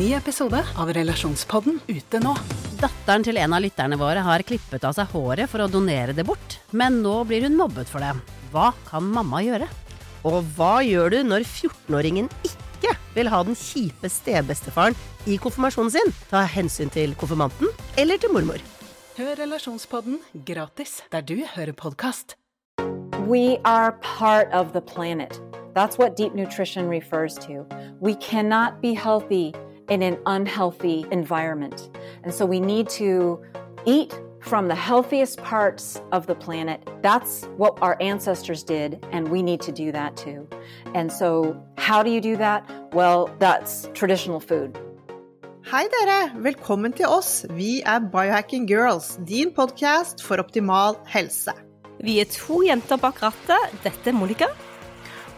Ny episode av Relasjonspodden ute nå. Datteren til en av lytterne våre har klippet av seg håret for å donere det bort, men nå blir hun mobbet for det. Hva kan mamma gjøre? Og hva gjør du når 14-åringen ikke vil ha den kjipe stebestefaren i konfirmasjonen sin? Ta hensyn til konfirmanten eller til mormor. Hør Relasjonspodden gratis der du hører podkast. We are part of the planet. That's what deep nutrition refers to. We cannot be healthy in an unhealthy environment. And so we need to eat from the healthiest parts of the planet. That's what our ancestors did, and we need to do that too. And so, how do you do that? Well, that's traditional food. Hei dere, velkommen til oss. Vi er Biohacking Girls, din podkast for optimal helse. Vi er to jenter bak rattet. Dette er Monica.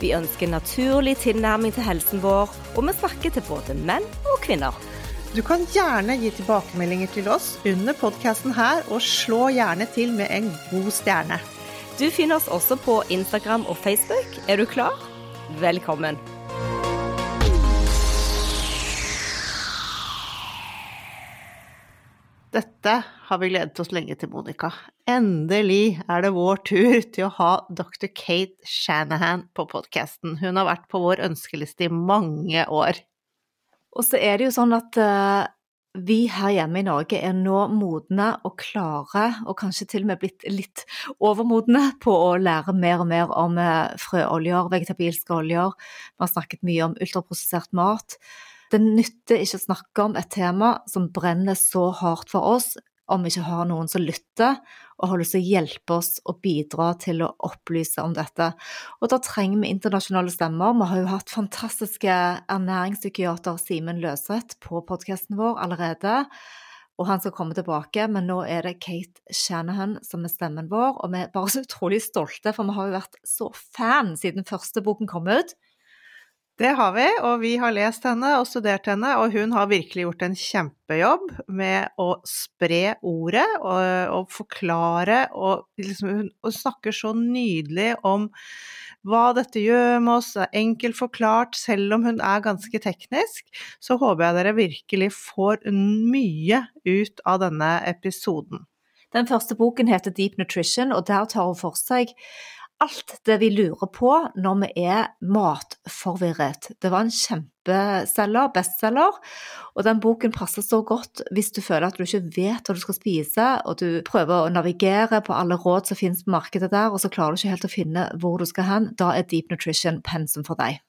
Vi ønsker naturlig tilnærming til helsen vår, og vi snakker til både menn og kvinner. Du kan gjerne gi tilbakemeldinger til oss under podkasten her, og slå gjerne til med en god stjerne. Du finner oss også på Instagram og Facebook. Er du klar? Velkommen. Dette har vi gledet oss lenge til, Monica. Endelig er det vår tur til å ha dr. Kate Shanahan på podkasten. Hun har vært på vår ønskeliste i mange år. Og så er det jo sånn at uh, vi her hjemme i Norge er nå modne og klare, og kanskje til og med blitt litt overmodne på å lære mer og mer om uh, frøoljer, vegetabilske oljer. Vi har snakket mye om ultraprosessert mat. Det nytter ikke å snakke om et tema som brenner så hardt for oss, om vi ikke har noen som lytter og har lyst til å hjelpe oss og bidra til å opplyse om dette. Og da trenger vi internasjonale stemmer. Vi har jo hatt fantastiske ernæringspsykiater Simen Løseth på podkasten vår allerede. Og han skal komme tilbake, men nå er det Kate Shanahan som er stemmen vår. Og vi er bare så utrolig stolte, for vi har jo vært så fan siden første boken kom ut. Det har vi, og vi har lest henne og studert henne, og hun har virkelig gjort en kjempejobb med å spre ordet og, og forklare, og liksom, hun og snakker så nydelig om hva dette gjør med oss, det er enkelt forklart, selv om hun er ganske teknisk, så håper jeg dere virkelig får mye ut av denne episoden. Den første boken heter Deep Nutrition, og der tar hun for seg alt det vi lurer på når vi er matforvirret. Det var en kjempeselger, bestselger, og den boken passer så godt hvis du føler at du ikke vet hva du skal spise, og du prøver å navigere på alle råd som finnes på markedet der, og så klarer du ikke helt å finne hvor du skal hen. Da er Deep Nutrition pensum for deg.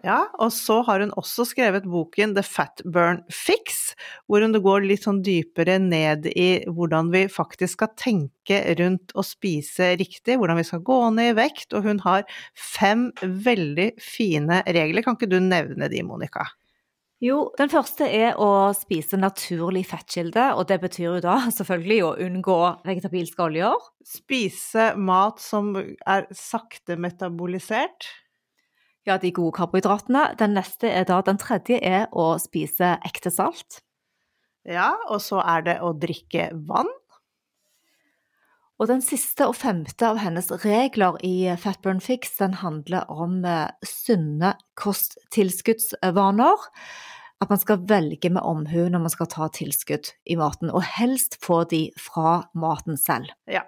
Ja, og så har hun også skrevet boken The Fat Burn Fix, hvor hun går litt sånn dypere ned i hvordan vi faktisk skal tenke rundt å spise riktig, hvordan vi skal gå ned i vekt, og hun har fem veldig fine regler. Kan ikke du nevne de, Monica? Jo, den første er å spise naturlig fettkilde, og det betyr jo da selvfølgelig å unngå vegetabilske oljer. Spise mat som er sakte metabolisert. Ja, de gode karbohydratene. Den neste er da, den tredje er å spise ekte salt. Ja, og så er det å drikke vann. Og den siste og femte av hennes regler i Fatburn Fix, den handler om sunne kosttilskuddsvaner. At man skal velge med omhu når man skal ta tilskudd i maten, og helst få de fra maten selv. Ja,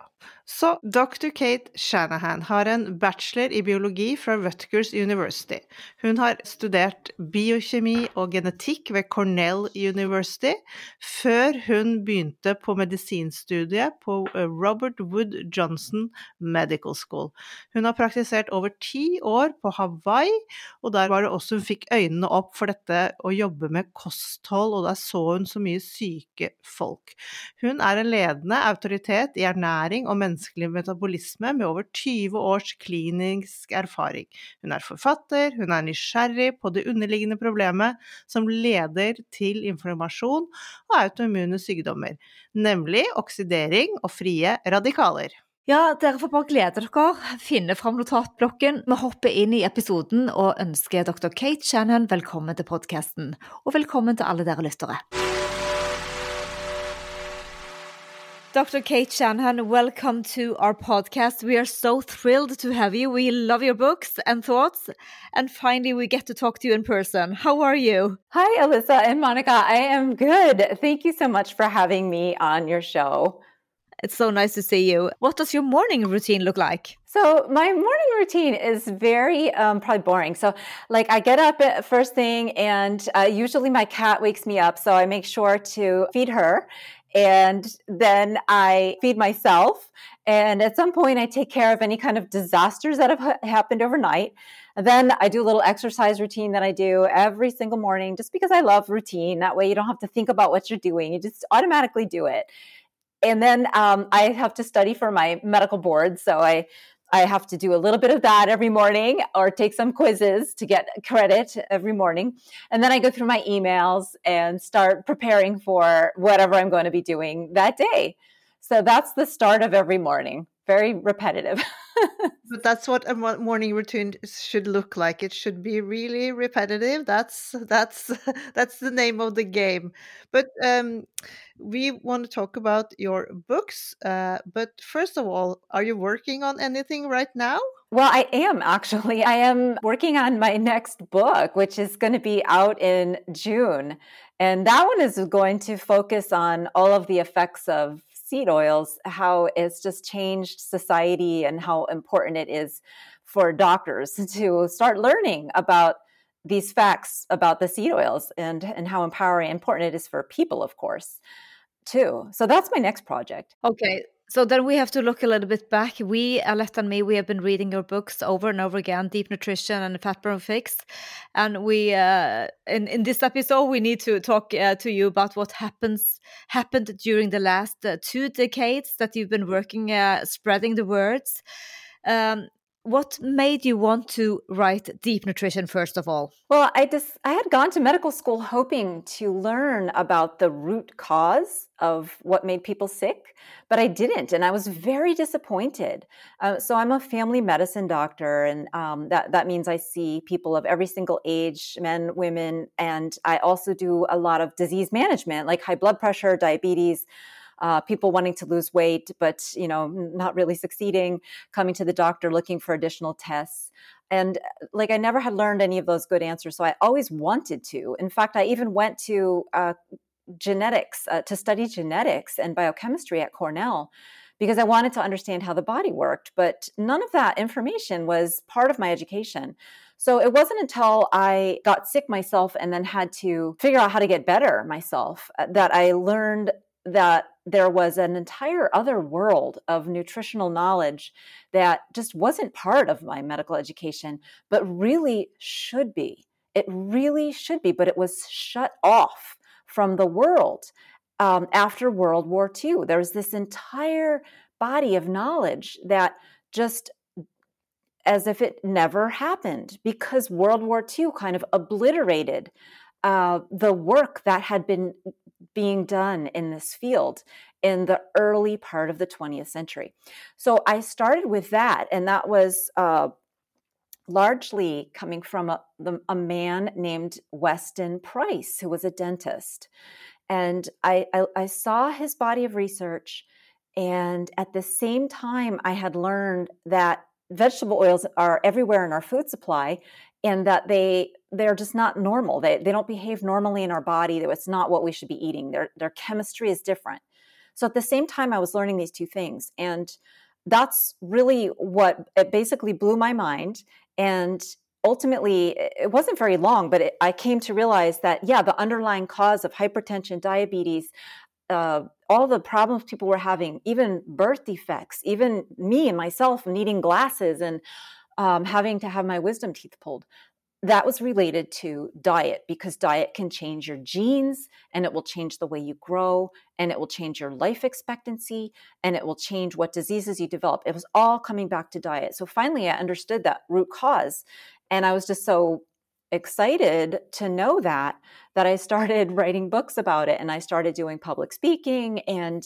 så dr. Kate Shanahan har en bachelor i biologi fra Rutgers University. Hun har studert biokjemi og genetikk ved Cornell University, før hun begynte på medisinstudiet på eh, Robert Wood Johnson Medical School. Hun har praktisert over ti år på Hawaii, og der var det også hun fikk øynene opp for dette å jobbe med kosthold, og der så hun så mye syke folk. Hun er en ledende autoritet i ernæring om menneskelig metabolisme med over 20 års klinisk erfaring. Hun er forfatter, hun er nysgjerrig på det underliggende problemet som leder til inflammasjon og autoimmune sykdommer, nemlig oksidering og frie radikaler. Ja, dere får bare glede dere. Finne fram notatblokken. Vi hopper inn i episoden og ønsker dr. Kate Shannon velkommen til podkasten. Og velkommen til alle dere lyttere. Dr. Cate Shanahan, welcome to our podcast. We are so thrilled to have you. We love your books and thoughts. And finally, we get to talk to you in person. How are you? Hi, Alyssa and Monica. I am good. Thank you so much for having me on your show. It's so nice to see you. What does your morning routine look like? So my morning routine is very um, probably boring. So like I get up at first thing, and uh, usually my cat wakes me up, so I make sure to feed her, and then I feed myself. And at some point, I take care of any kind of disasters that have ha- happened overnight. And then I do a little exercise routine that I do every single morning, just because I love routine. That way, you don't have to think about what you're doing; you just automatically do it and then um, I have to study for my medical board. So I I have to do a little bit of that every morning or take some quizzes to get credit every morning. And then I go through my emails and start preparing for whatever I'm going to be doing that day. So that's the start of every morning. Very repetitive. but that's what a morning routine should look like. It should be really repetitive. That's that's that's the name of the game. But um, we want to talk about your books. Uh, but first of all, are you working on anything right now? Well, I am actually. I am working on my next book, which is going to be out in June. And that one is going to focus on all of the effects of seed oils, how it's just changed society and how important it is for doctors to start learning about these facts about the seed oils and and how empowering important it is for people of course too. So that's my next project. Okay so then we have to look a little bit back. We, Alette and me, we have been reading your books over and over again, Deep Nutrition and Fat Burn Fix. And we, uh, in, in this episode, we need to talk uh, to you about what happens happened during the last uh, two decades that you've been working, uh, spreading the words. Um, what made you want to write deep nutrition first of all? Well i just i had gone to medical school hoping to learn about the root cause of what made people sick but i didn't and i was very disappointed. Uh, so i'm a family medicine doctor and um, that, that means i see people of every single age men women and i also do a lot of disease management like high blood pressure diabetes uh, people wanting to lose weight, but you know, not really succeeding, coming to the doctor looking for additional tests. And uh, like I never had learned any of those good answers, so I always wanted to. In fact, I even went to uh, genetics uh, to study genetics and biochemistry at Cornell because I wanted to understand how the body worked. But none of that information was part of my education. So it wasn't until I got sick myself and then had to figure out how to get better myself uh, that I learned that there was an entire other world of nutritional knowledge that just wasn't part of my medical education, but really should be. It really should be, but it was shut off from the world um, after World War II. There was this entire body of knowledge that just as if it never happened because World War II kind of obliterated uh, the work that had been being done in this field in the early part of the 20th century. So I started with that, and that was uh, largely coming from a, a, man named Weston Price, who was a dentist. And I, I, I saw his body of research, and at the same time, I had learned that vegetable oils are everywhere in our food supply and that they they're just not normal. They they don't behave normally in our body. It's not what we should be eating. Their their chemistry is different. So at the same time, I was learning these two things, and that's really what it basically blew my mind. And ultimately, it wasn't very long, but it, I came to realize that yeah, the underlying cause of hypertension, diabetes, uh, all the problems people were having, even birth defects, even me and myself needing glasses and um, having to have my wisdom teeth pulled that was related to diet because diet can change your genes and it will change the way you grow and it will change your life expectancy and it will change what diseases you develop. It was all coming back to diet. So finally, I understood that root cause. And I was just so excited to know that that I started writing books about it and I started doing public speaking and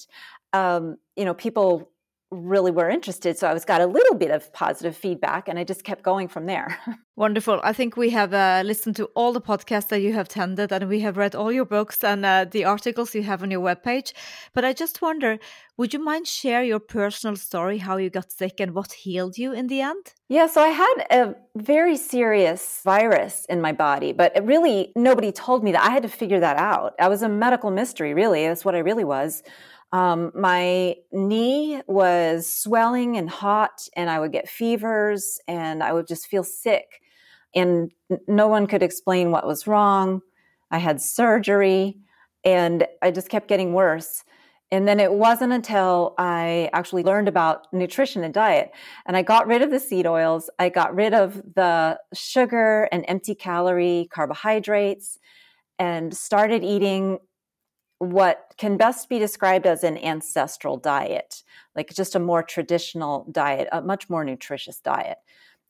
um, you know people really were interested. So I was got a little bit of positive feedback and I just kept going from there. Wonderful. I think we have uh, listened to all the podcasts that you have tended and we have read all your books and uh, the articles you have on your webpage. But I just wonder, would you mind share your personal story, how you got sick and what healed you in the end? Yeah, so I had a very serious virus in my body, but really nobody told me that. I had to figure that out. I was a medical mystery, really. That's what I really was. Um, my knee was swelling and hot, and I would get fevers and I would just feel sick. And no one could explain what was wrong. I had surgery and I just kept getting worse. And then it wasn't until I actually learned about nutrition and diet and I got rid of the seed oils. I got rid of the sugar and empty calorie carbohydrates and started eating what can best be described as an ancestral diet, like just a more traditional diet, a much more nutritious diet.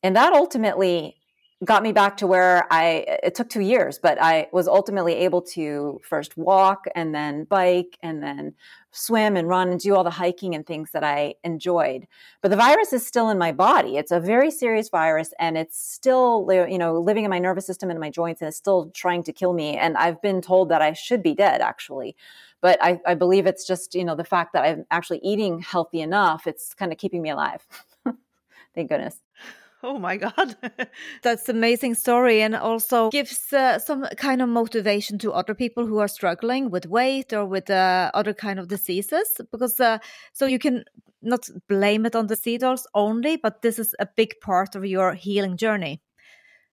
And that ultimately got me back to where I, it took two years, but I was ultimately able to first walk and then bike and then swim and run and do all the hiking and things that I enjoyed. But the virus is still in my body. It's a very serious virus and it's still, you know, living in my nervous system and my joints and it's still trying to kill me. And I've been told that I should be dead actually. But I, I believe it's just, you know, the fact that I'm actually eating healthy enough, it's kind of keeping me alive. Thank goodness. Oh my God. That's amazing story and also gives uh, some kind of motivation to other people who are struggling with weight or with uh, other kind of diseases because uh, so you can not blame it on the seed oils only, but this is a big part of your healing journey.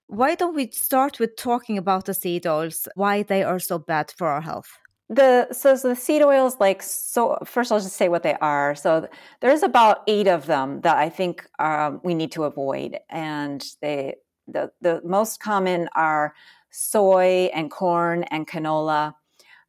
Why don't we start with talking about the seed oils, why they are so bad for our health? The so, so, the seed oils like so first i'll just say what they are. So there's about eight of them that i think um, we need to avoid. And they the, the most common are soy and corn and canola.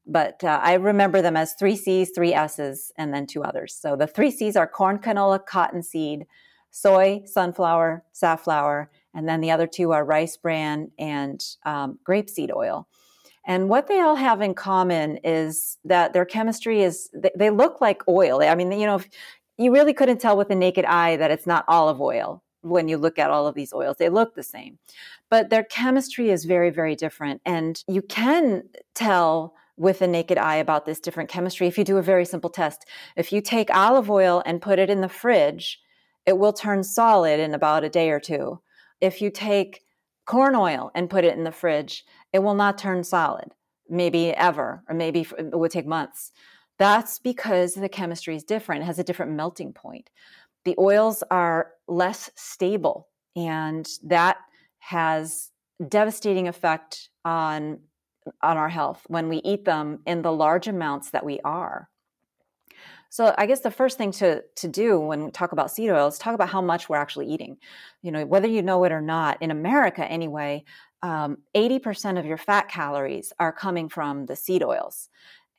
But uh, i remember them as three c's three s's and then two others. So the three c's are corn canola cottonseed soy sunflower safflower and then the other two are rice bran and um, grapeseed oil and what they all have in common is that their chemistry is, they look like oil. I mean, you know, you really couldn't tell with the naked eye that it's not olive oil when you look at all of these oils. They look the same, but their chemistry is very, very different. And you can tell with the naked eye about this different chemistry if you do a very simple test. If you take olive oil and put it in the fridge, it will turn solid in about a day or two. If you take corn oil and put it in the fridge, it will not turn solid, maybe ever, or maybe it would take months. That's because the chemistry is different. It has a different melting point. The oils are less stable, and that has devastating effect on on our health when we eat them in the large amounts that we are. So I guess the first thing to to do when we talk about seed oils, talk about how much we're actually eating. You know, whether you know it or not, in America anyway, um, 80% of your fat calories are coming from the seed oils.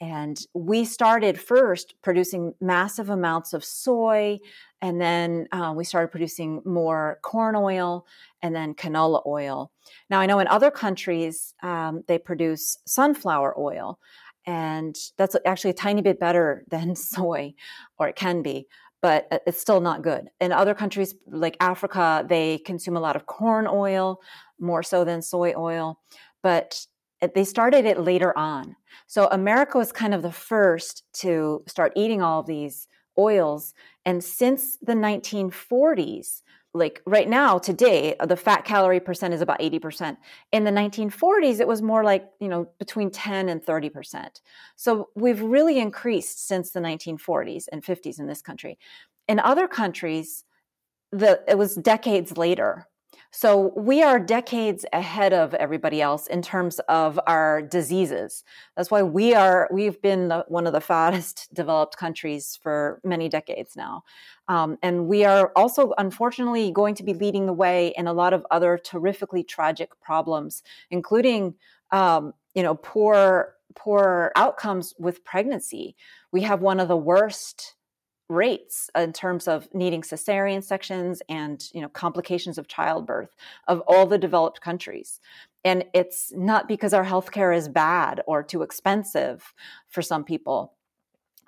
And we started first producing massive amounts of soy, and then uh, we started producing more corn oil and then canola oil. Now, I know in other countries um, they produce sunflower oil, and that's actually a tiny bit better than soy, or it can be, but uh, it's still not good. In other countries like Africa, they consume a lot of corn oil, more so than soy oil, but they started it later on. So America was kind of the first to start eating all of these oils. And since the 1940s, like right now today uh, the fat calorie percent is about 80% in the 1940s it was more like you know between 10 and 30% so we've really increased since the 1940s and 50s in this country. In other countries the it was decades later So we are decades ahead of everybody else in terms of our diseases. That's why we are we've been the, one of the fattest developed countries for many decades now. Um, and we are also, unfortunately, going to be leading the way in a lot of other terrifically tragic problems, including, um, you know, poor poor outcomes with pregnancy. We have one of the worst rates in terms of needing cesarean sections and you know complications of childbirth of all the developed countries. And it's not because our healthcare is bad or too expensive for some people.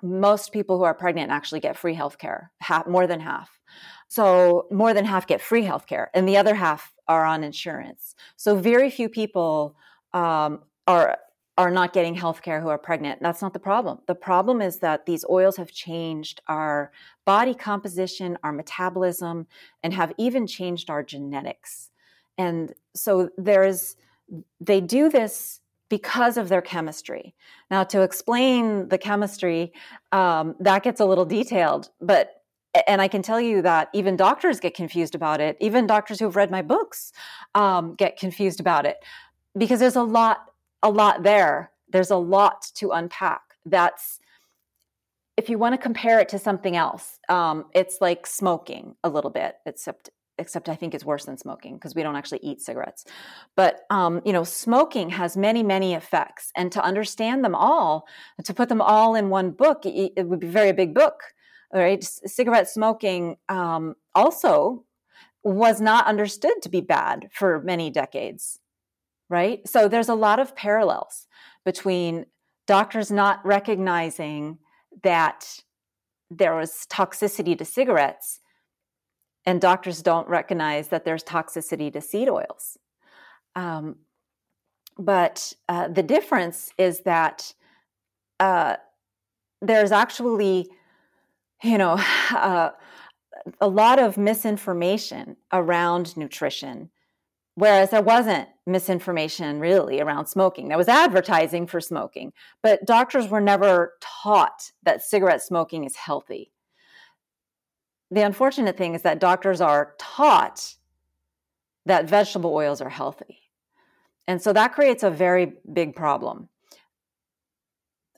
Most people who are pregnant actually get free healthcare half, more than half. So more than half get free healthcare and the other half are on insurance. So very few people um, are are not getting health care who are pregnant. That's not the problem. The problem is that these oils have changed our body composition, our metabolism, and have even changed our genetics. And so there's, they do this because of their chemistry. Now, to explain the chemistry, um, that gets a little detailed, but and I can tell you that even doctors get confused about it. Even doctors who've read my books um, get confused about it because there's a lot a lot there. There's a lot to unpack. That's if you want to compare it to something else, um, it's like smoking a little bit, except except I think it's worse than smoking because we don't actually eat cigarettes. But um, you know, smoking has many, many effects, and to understand them all, to put them all in one book, it, it would be very big book. Right? Cigarette smoking um, also was not understood to be bad for many decades right? So there's a lot of parallels between doctors not recognizing that there was toxicity to cigarettes and doctors don't recognize that there's toxicity to seed oils. Um, but uh, the difference is that uh, there's actually, you know, uh, a lot of misinformation around nutrition Whereas there wasn't misinformation really around smoking. There was advertising for smoking, but doctors were never taught that cigarette smoking is healthy. The unfortunate thing is that doctors are taught that vegetable oils are healthy. And so that creates a very big problem.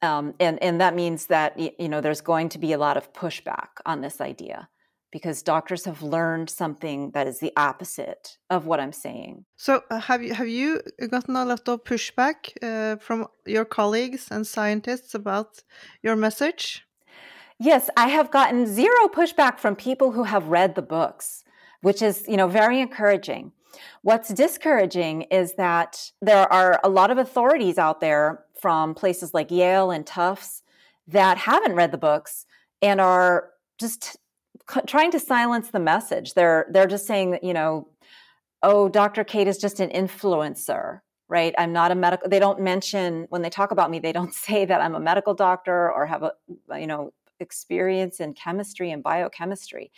Um, and, and that means that you know there's going to be a lot of pushback on this idea because doctors have learned something that is the opposite of what I'm saying. So, uh, have you have you gotten a lot of pushback uh, from your colleagues and scientists about your message? Yes, I have gotten zero pushback from people who have read the books, which is, you know, very encouraging. What's discouraging is that there are a lot of authorities out there from places like Yale and Tufts that haven't read the books and are just trying to silence the message. They're they're just saying that you know, oh, Dr. Cate is just an influencer, right? I'm not a medical. They don't mention when they talk about me. They don't say that I'm a medical doctor or have a you know experience in chemistry and biochemistry.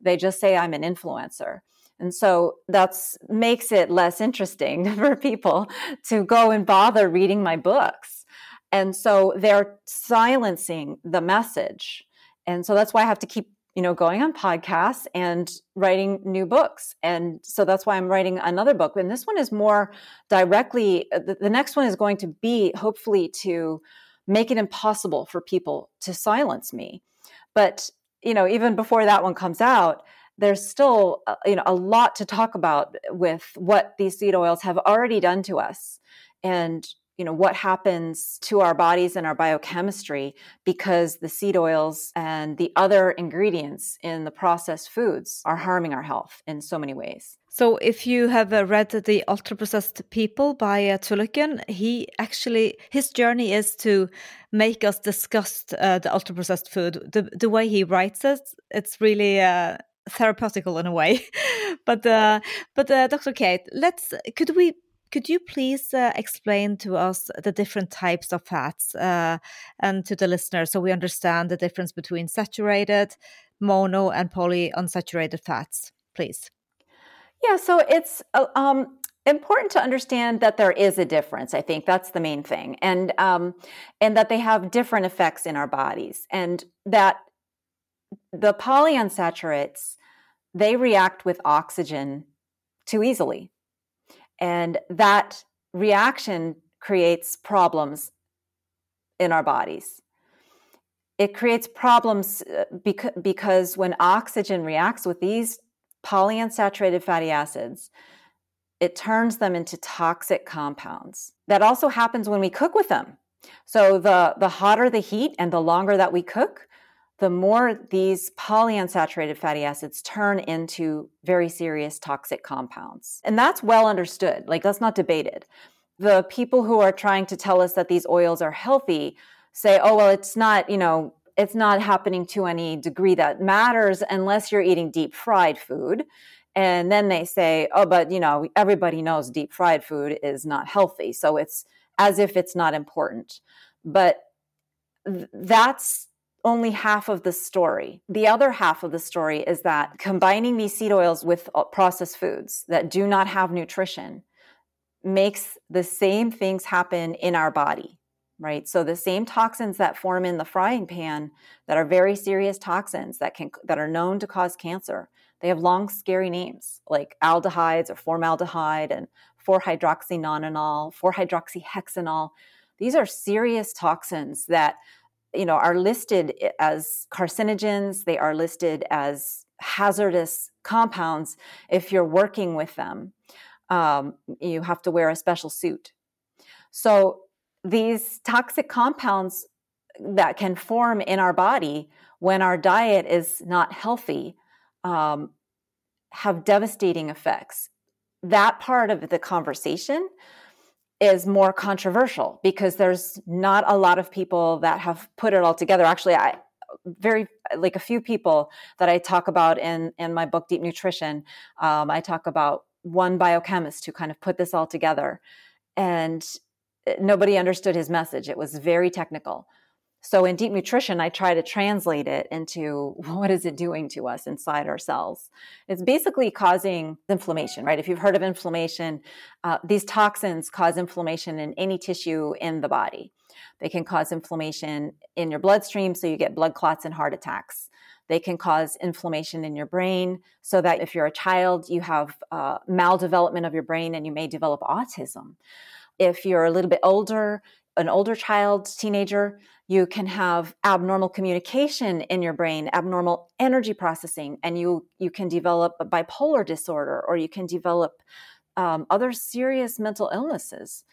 They just say I'm an influencer. And so that's makes it less interesting for people to go and bother reading my books. And so they're silencing the message. And so that's why I have to keep you know, going on podcasts and writing new books. And so that's why I'm writing another book. And this one is more directly, uh, the, the next one is going to be hopefully to make it impossible for people to silence me. But, you know, even before that one comes out, there's still, uh, you know, a lot to talk about with what these seed oils have already done to us. And you know what happens to our bodies and our biochemistry because the seed oils and the other ingredients in the processed foods are harming our health in so many ways so if you have uh, read the ultra processed people by uh, Tulleken, he actually his journey is to make us disgust uh, the ultra processed food. The the way he writes it, it's really uh, therapeutical in a way. but uh, but uh, Dr. Cate, let's could we could you please uh, explain to us the different types of fats uh, and to the listeners so we understand the difference between saturated, mono, and polyunsaturated fats, please? Yeah, so it's uh, um, important to understand that there is a difference. I think that's the main thing, and um, and that they have different effects in our bodies, and that the polyunsaturates they react with oxygen too easily. And that reaction creates problems in our bodies. It creates problems uh, because, because when oxygen reacts with these polyunsaturated fatty acids, it turns them into toxic compounds. That also happens when we cook with them. So the, the hotter the heat and the longer that we cook, the more these polyunsaturated fatty acids turn into very serious toxic compounds. And that's well understood, like that's not debated. The people who are trying to tell us that these oils are healthy say, oh, well, it's not, you know, it's not happening to any degree that matters unless you're eating deep fried food. And then they say, oh, but, you know, everybody knows deep fried food is not healthy. So it's as if it's not important. But th- that's only half of the story. The other half of the story is that combining these seed oils with uh, processed foods that do not have nutrition makes the same things happen in our body, right? So the same toxins that form in the frying pan that are very serious toxins that can that are known to cause cancer. They have long scary names like aldehydes or formaldehyde and 4-hydroxynonenal, 4-hydroxyhexenal. These are serious toxins that you know are listed as carcinogens they are listed as hazardous compounds if you're working with them. Um, you have to wear a special suit. So these toxic compounds that can form in our body when our diet is not healthy um, have devastating effects. That part of the conversation is more controversial because there's not a lot of people that have put it all together. Actually, I very like a few people that I talk about in in my book Deep Nutrition. Um, I talk about one biochemist who kind of put this all together, and eh, nobody understood his message. It was very technical. So in deep nutrition, I try to translate it into what is it doing to us inside our cells? It's basically causing inflammation, right? If you've heard of inflammation, uh, these toxins cause inflammation in any tissue in the body. They can cause inflammation in your bloodstream, so you get blood clots and heart attacks. They can cause inflammation in your brain, so that if you're a child, you have uh, maldevelopment of your brain and you may develop autism. If you're a little bit older, an older child, teenager, you can have abnormal communication in your brain abnormal energy processing and you you can develop a bipolar disorder or you can develop um, other serious mental illnesses.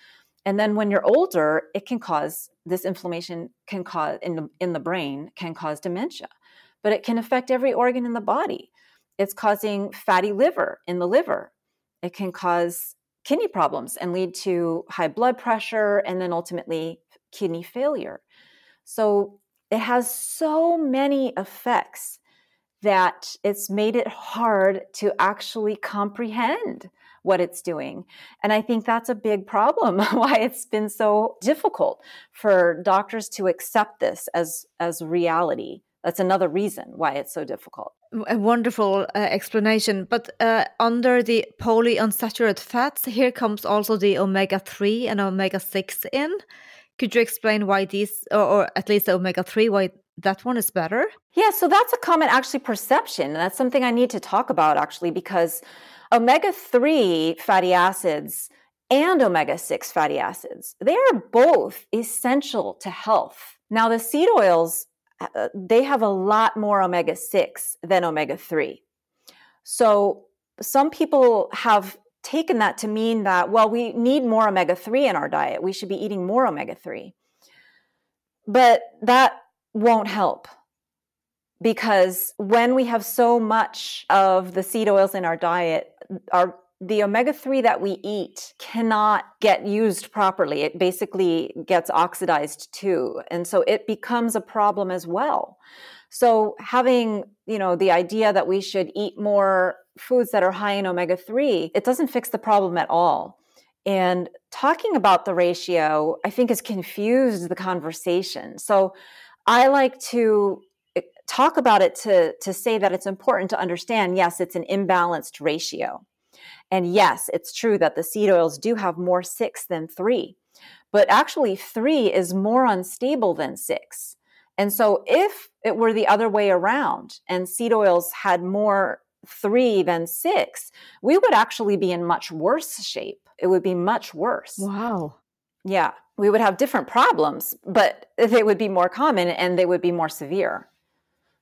And then when you're older it can cause this inflammation can cause in the, in the brain can cause dementia. But it can affect every organ in the body. It's causing fatty liver in the liver. It can cause kidney problems and lead to high blood pressure and then ultimately kidney failure so it has so many effects that it's made it hard to actually comprehend what it's doing. And I think that's a big problem why it's been so difficult for doctors to accept this as as reality. That's another reason why it's so difficult. A wonderful uh, explanation. But uh, under the polyunsaturated fats, here comes also the omega 3 and omega 6 in. Could you explain why these, or, or at least omega 3, why that one is better? Yeah, so that's a common actually perception. That's something I need to talk about actually because omega 3 fatty acids and omega 6 fatty acids, they are both essential to health. Now, the seed oils, uh, they have a lot more omega 6 than omega 3. So, some people have taken that to mean that, well, we need more omega 3 in our diet. We should be eating more omega 3. But that won't help because when we have so much of the seed oils in our diet, our the omega 3 that we eat cannot get used properly. It basically gets oxidized too. And so it becomes a problem as well. So having, you know, the idea that we should eat more foods that are high in omega 3, it doesn't fix the problem at all. And talking about the ratio, I think, has confused the conversation. So I like to eh, talk about it to, to say that it's important to understand yes, it's an imbalanced ratio. And yes, it's true that the seed oils do have more six than three, but actually, three is more unstable than six. And so, if it were the other way around and seed oils had more three than six, we would actually be in much worse shape. It would be much worse. Wow. Yeah, we would have different problems, but they would be more common and they would be more severe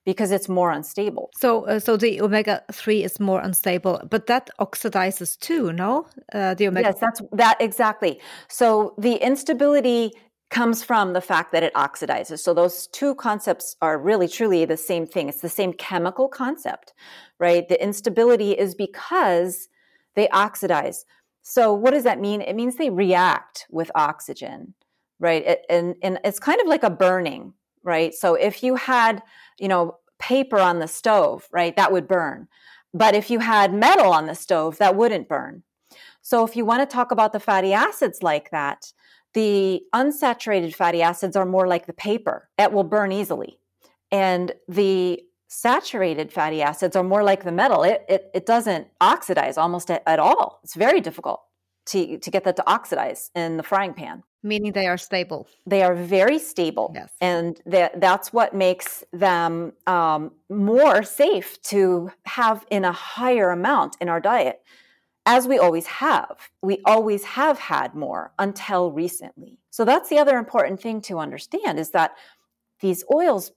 because it's more unstable. So, uh, so the omega three is more unstable, but that oxidizes too. No, uh, the omega. Yes, that's that exactly. So the instability comes from the fact that it oxidizes. So those two concepts are really truly the same thing. It's the same chemical concept, right? The instability is because they oxidize. So what does that mean? It means they react with oxygen, right? It, and, and it's kind of like a burning, right? So if you had, you know, paper on the stove, right, that would burn. But if you had metal on the stove, that wouldn't burn. So if you want to talk about the fatty acids like that, the unsaturated fatty acids are more like the paper. It will burn easily. And the saturated fatty acids are more like the metal. It, it, it doesn't oxidize almost at, at all. It's very difficult to, to get that to oxidize in the frying pan. Meaning they are stable. They are very stable. Yes. And that, that's what makes them um, more safe to have in a higher amount in our diet as we always have. We always have had more until recently. So that's the other important thing to understand is that these oils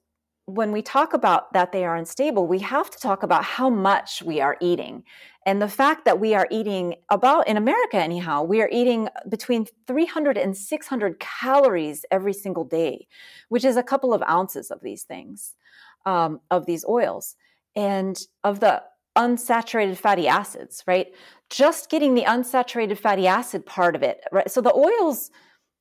when we talk about that they are unstable, we have to talk about how much we are eating. And the fact that we are eating about, in America anyhow, we are eating between 300 and 600 calories every single day, which is a couple of ounces of these things, um, of these oils. And of the unsaturated fatty acids, right? Just getting the unsaturated fatty acid part of it, right? So the oils,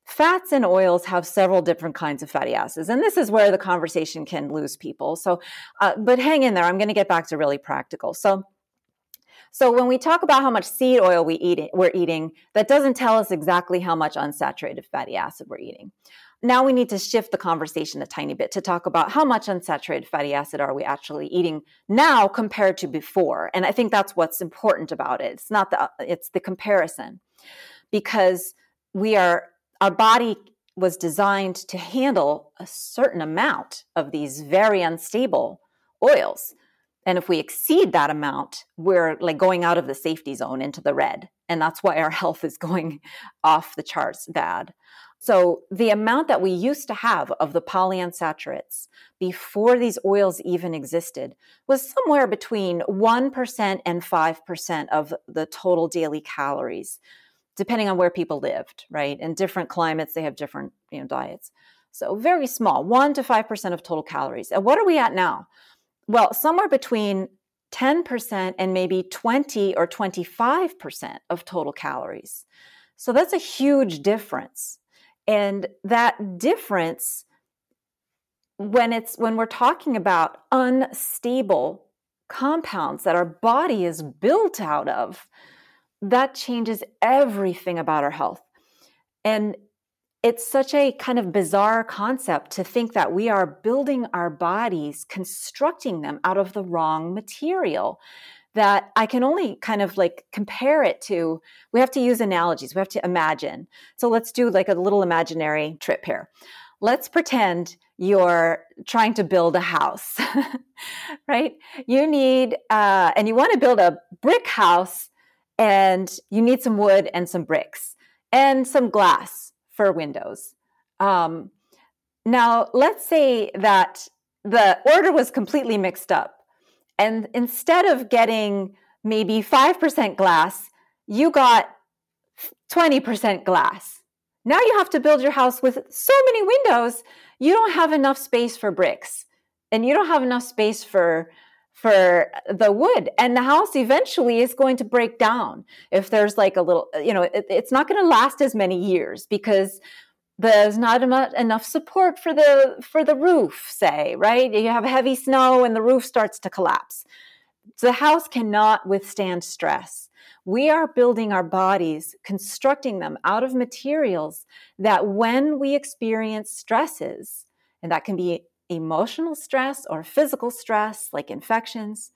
fats and oils have several different kinds of fatty acids, and this is where the conversation can lose people. So, uh, but hang in there. I'm going to get back to really practical. So. So when we talk about how much seed oil we eat, we're eating, that doesn't tell us exactly how much unsaturated fatty acid we're eating now we need to shift the conversation a tiny bit to talk about how much unsaturated fatty acid are we actually eating now compared to before. And i think that's what's important about it. It's not the it's the comparison. Because we are our body was designed to handle a certain amount of these very unstable oils. And if we exceed that amount we're like going out of the safety zone into the red. And that's why our health is going off the charts bad so, the amount that we used to have of the polyunsaturates before these oils even existed was somewhere between 1% and 5% of the total daily calories, depending on where people lived, right? In different climates, they have different you know, diets. So, very small, 1 to 5% of total calories. And what are we at now? Well, somewhere between 10% and maybe 20 or 25% of total calories. So, that's a huge difference and that difference when it's when we're talking about unstable compounds that our body is built out of that changes everything about our health. And it's such a kind of bizarre concept to think that we are building our bodies constructing them out of the wrong material that I can only kind of like compare it to. We have to use analogies, we have to imagine. So let's do like a little imaginary trip here. Let's pretend you're trying to build a house, right? You need, uh, and you want to build a brick house, and you need some wood and some bricks and some glass for windows. Um, now, let's say that the order was completely mixed up and instead of getting maybe 5% glass, you got 20% glass. Now you have to build your house with so many windows, you don't have enough space for bricks and you don't have enough space for for the wood and the house eventually is going to break down if there's like a little you know it, it's not going to last as many years because there's not enough support for the for the roof say right? You have heavy snow and the roof starts to collapse. The house cannot withstand stress. We are building our bodies constructing them out of materials that when we experience stresses and that can be emotional stress or physical stress like infections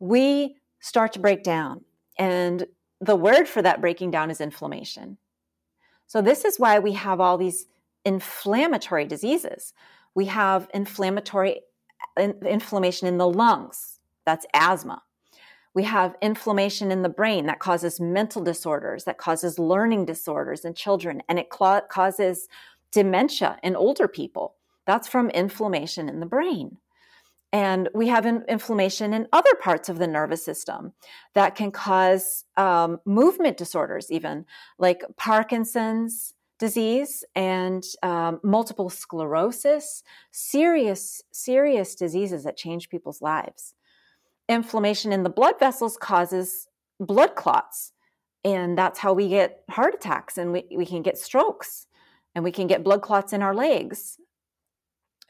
we start to break down. And the word for that breaking down is inflammation so, this is why we have all these inflammatory diseases. We have inflammatory in, inflammation in the lungs, that's asthma. We have inflammation in the brain that causes mental disorders, that causes learning disorders in children, and it cla- causes dementia in older people. That's from inflammation in the brain. And we have in- inflammation in other parts of the nervous system that can cause um, movement disorders, even like Parkinson's disease and um, multiple sclerosis, serious, serious diseases that change people's lives. Inflammation in the blood vessels causes blood clots, and that's how we get heart attacks and we, we can get strokes and we can get blood clots in our legs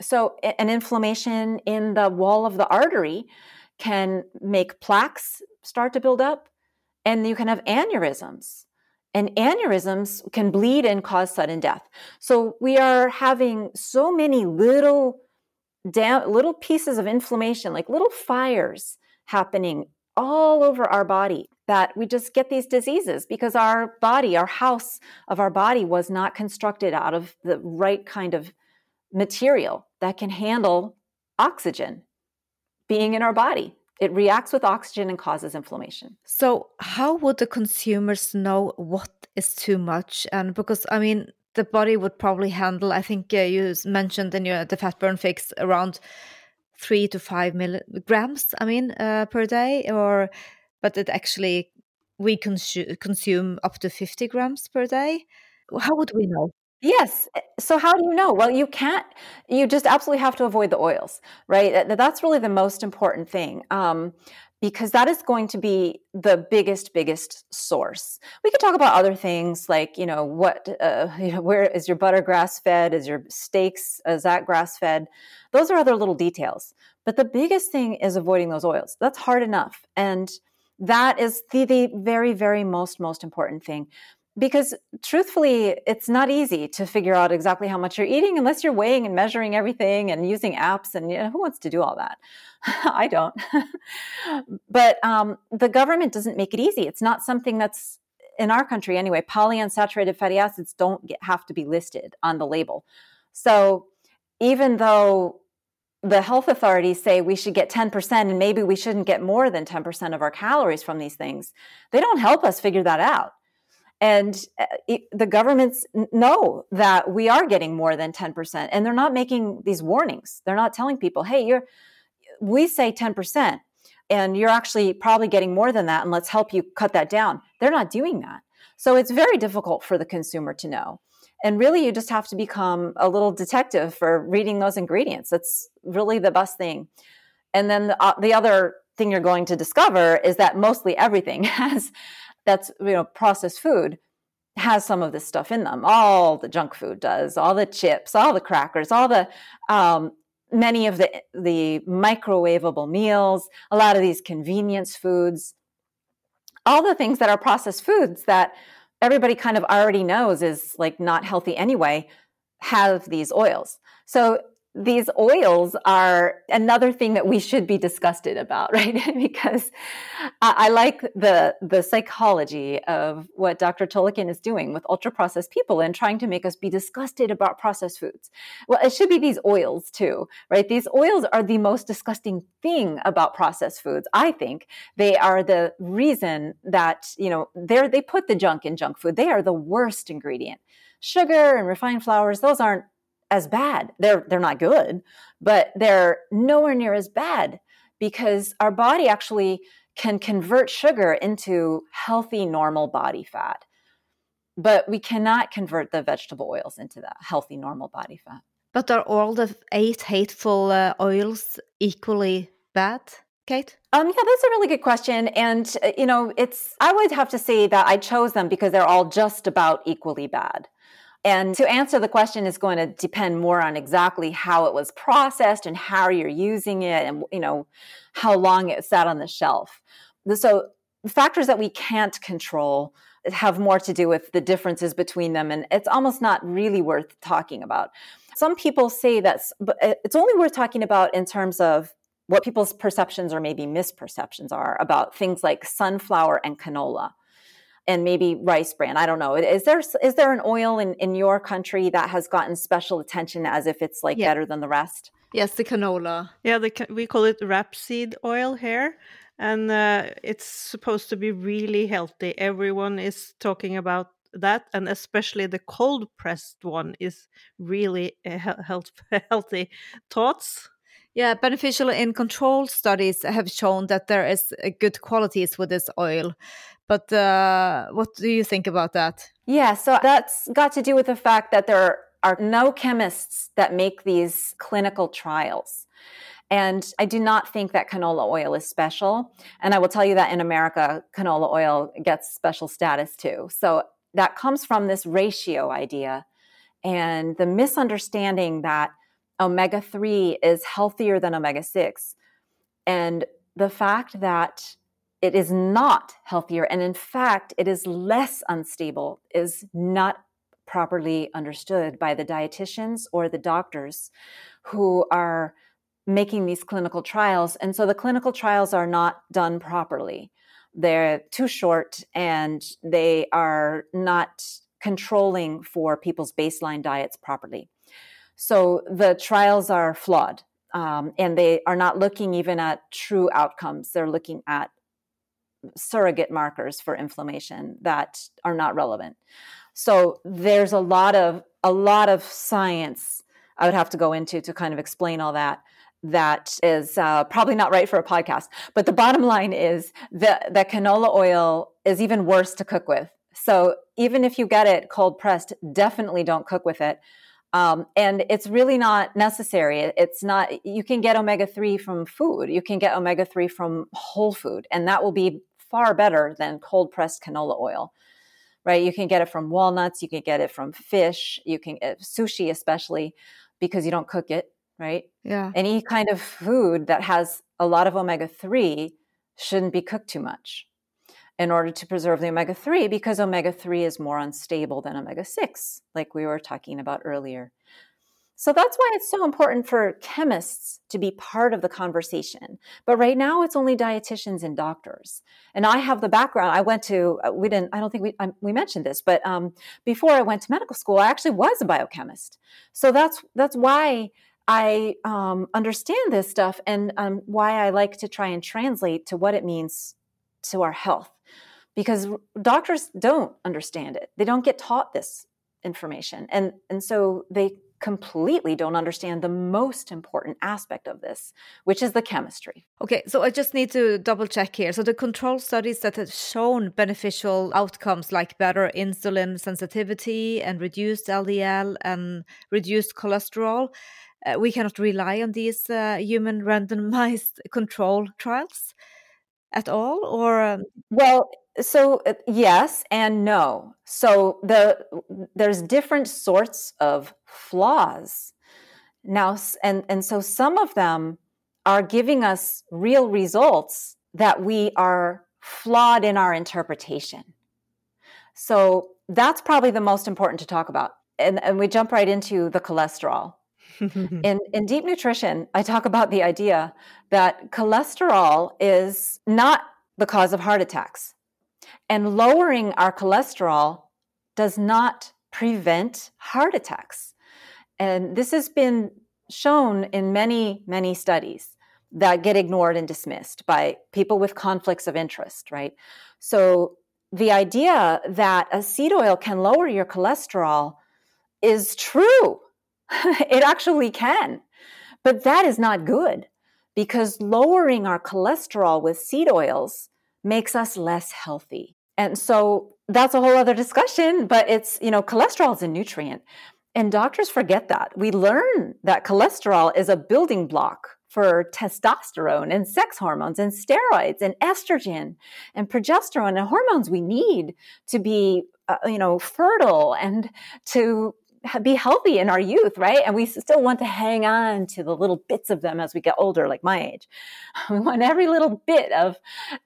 so, an inflammation in the wall of the artery can make plaques start to build up, and you can have aneurysms. And aneurysms can bleed and cause sudden death. So, we are having so many little down, little pieces of inflammation, like little fires happening all over our body that we just get these diseases because our body, our house of our body was not constructed out of the right kind of material that can handle oxygen being in our body. It reacts with oxygen and causes inflammation. So, how would the consumers know what is too much? And because, I mean, the body would probably handle, I think uh, you mentioned in your the fat burn fix around three to five milligrams, I mean, uh, per day, or but it actually we consume consume up to 50 grams per day. How would we know? Yes. Eh, so how do you know? Well, you can't, you just absolutely have to avoid the oils, right? That's really the most important thing. Um, because that is going to be the biggest, biggest source. We could talk about other things like, you know, what, uh, you know, where is your butter grass fed? Is your steaks, is that grass fed? Those are other little details. But the biggest thing is avoiding those oils. That's hard enough. And that is the, the very, very most, most important thing because truthfully it's not easy to figure out exactly how much you're eating unless you're weighing and measuring everything and using apps and you know, who wants to do all that? I don't. But um, the government doesn't make it easy. It's not something that's in our country anyway polyunsaturated fatty acids don't get, have to be listed on the label. So even though the health authorities say we should get 10% and maybe we shouldn't get more than 10% of our calories from these things they don't help us figure that out and uh, it, the governments know that we are getting more than 10% and they're not making these warnings. They're not telling people hey you're we say 10% and you're actually probably getting more than that and let's help you cut that down. They're not doing that. So it's very difficult for the consumer to know. And really you just have to become a little detective for reading those ingredients. That's really the best thing. And then the, uh, the other thing you're going to discover is that mostly everything has that's you know processed food has some of this stuff in them. All the junk food does, all the chips, all the crackers, all the um, many of the the microwavable meals, a lot of these convenience foods, all the things that are processed foods that everybody kind of already knows is like not healthy anyway, have these oils. So these oils are another thing that we should be disgusted about, right? because I, I, like the the psychology of what Dr. Tulleken is doing with ultra processed people and trying to make us be disgusted about processed foods. Well, it should be these oils too, right? These oils are the most disgusting thing about processed foods. I think they are the reason that you know they they put the junk in junk food. They are the worst ingredient. Sugar and refined flours; those aren't as bad. They're they're not good, but they're nowhere near as bad because our body actually can convert sugar into healthy normal body fat. But we cannot convert the vegetable oils into that healthy normal body fat. But are all the eight hateful uh, oils equally bad? Cate? Um, yeah, that's a really good question. And, uh, you know, it's, I would have to say that I chose them because they're all just about equally bad. And to answer the question is going to depend more on exactly how it was processed and how you're using it and you know how long it sat on the shelf. So factors that we can't control have more to do with the differences between them and it's almost not really worth talking about. Some people say that uh, it's only worth talking about in terms of what people's perceptions or maybe misperceptions are about things like sunflower and canola and maybe rice bran. I don't know. Is there is there an oil in, in your country that has gotten special attention as if it's like yeah. better than the rest? Yes, the canola. Yeah, the, we call it rapeseed oil here. and uh, it's supposed to be really healthy. Everyone is talking about that, and especially the cold pressed one is really health healthy. Thoughts? Yeah, beneficial in control studies have shown that there is good qualities with this oil. But uh, what do you think about that? Yeah, so that's got to do with the fact that there are no chemists that make these clinical trials. And I do not think that canola oil is special. And I will tell you that in America, canola oil gets special status too. So that comes from this ratio idea and the misunderstanding that omega 3 is healthier than omega 6. And the fact that it is not healthier, and in fact, it is less unstable, is not properly understood by the dietitians or the doctors who are making these clinical trials. And so the clinical trials are not done properly. They're too short and they are not controlling for people's baseline diets properly. So the trials are flawed um, and they are not looking even at true outcomes. They're looking at surrogate markers for inflammation that are not relevant. So there's a lot of a lot of science I would have to go into to kind of explain all that. That is uh, probably not right for a podcast. But the bottom line is that that canola oil is even worse to cook with. So even if you get it cold pressed, definitely don't cook with it. Um, and it's really not necessary. It's not, you can get omega 3 from food. You can get omega 3 from whole food, and that will be far better than cold pressed canola oil right? You can get it from walnuts, you can get it from fish, you can get sushi, especially because you don't cook it, right? Yeah. Any kind of food that has a lot of omega 3 shouldn't be cooked too much in order to preserve the omega 3 because omega 3 is more unstable than omega 6, like we were talking about earlier. So that's why it's so important for chemists to be part of the conversation. But right now, it's only dietitians and doctors. And I have the background. I went to uh, we didn't. I don't think we I, we mentioned this, but um, before I went to medical school, I actually was a biochemist. So that's that's why I um, understand this stuff and um, why I like to try and translate to what it means to our health, because doctors don't understand it. They don't get taught this information, and and so they completely don't understand the most important aspect of this, which is the chemistry. Okay, so I just need to double check here. So the control studies that have shown beneficial outcomes like better insulin sensitivity and reduced LDL and reduced cholesterol, uh, we cannot rely on these uh, human randomized control trials at all or um... well so uh, yes and no. So the there's different sorts of flaws. Now and and so some of them are giving us real results that we are flawed in our interpretation. So that's probably the most important to talk about. And, and we jump right into the cholesterol. In, in deep nutrition, I talk about the idea that cholesterol is not the cause of heart attacks. And lowering our cholesterol does not prevent heart attacks. And this has been shown in many, many studies that get ignored and dismissed by people with conflicts of interest, right? So the idea that a seed oil can lower your cholesterol is true. it actually can. But that is not good because lowering our cholesterol with seed oils makes us less healthy. And so that's a whole other discussion, but it's, you know, cholesterol is a nutrient. And doctors forget that. We learn that cholesterol is a building block for testosterone and sex hormones and steroids and estrogen and progesterone and hormones we need to be, uh, you know, fertile and to be healthy in our youth, right? And we still want to hang on to the little bits of them as we get older, like my age. We want every little bit of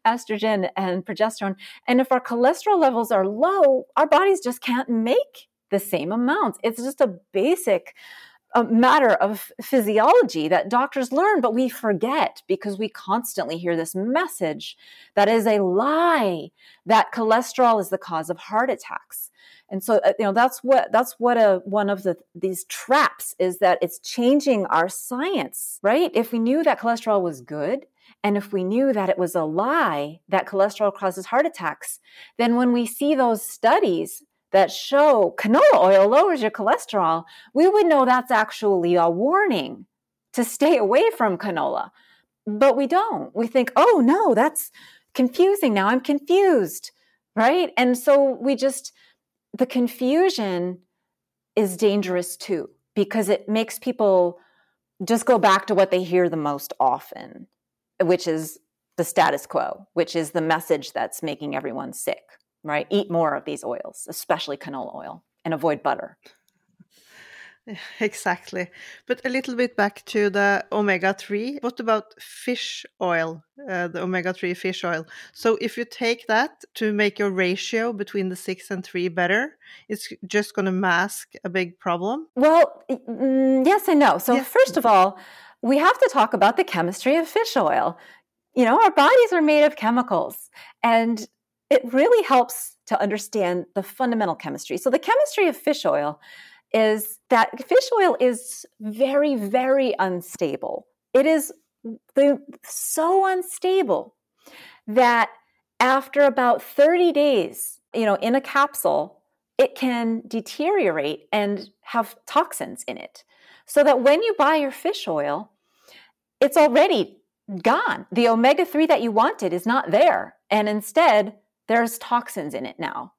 estrogen and progesterone. And if our cholesterol levels are low, our bodies just can't make the same amounts. It's just a basic a matter of physiology that doctors learn, but we forget because we constantly hear this message that is a lie that cholesterol is the cause of heart attacks and so uh, you know that's what that's what a one of the these traps is that it's changing our science right if we knew that cholesterol was good And if we knew that it was a lie that cholesterol causes heart attacks, then when we see those studies that show canola oil lowers your cholesterol, we would know that's actually a warning to stay away from canola. But we don't. We think, oh no, that's confusing now. I'm confused. Right. And so we just, the confusion is dangerous too, because it makes people just go back to what they hear the most often, which is the status quo, which is the message that's making everyone sick, right? Eat more of these oils, especially canola oil, and avoid butter. Exactly. But a little bit back to the omega 3. What about fish oil, uh, the omega 3 fish oil? So, if you take that to make your ratio between the 6 and 3 better, it's just going to mask a big problem? Well, mm, yes and no. So, yes. first of all, we have to talk about the chemistry of fish oil. You know, our bodies are made of chemicals, and it really helps to understand the fundamental chemistry. So, the chemistry of fish oil is that fish oil is very, very unstable. It is the, so unstable that after about 30 days, you know, in a capsule, it can deteriorate and have toxins in it. So that when you buy your fish oil, it's already gone. The omega 3 that you wanted is not there. And instead, there's toxins in it now.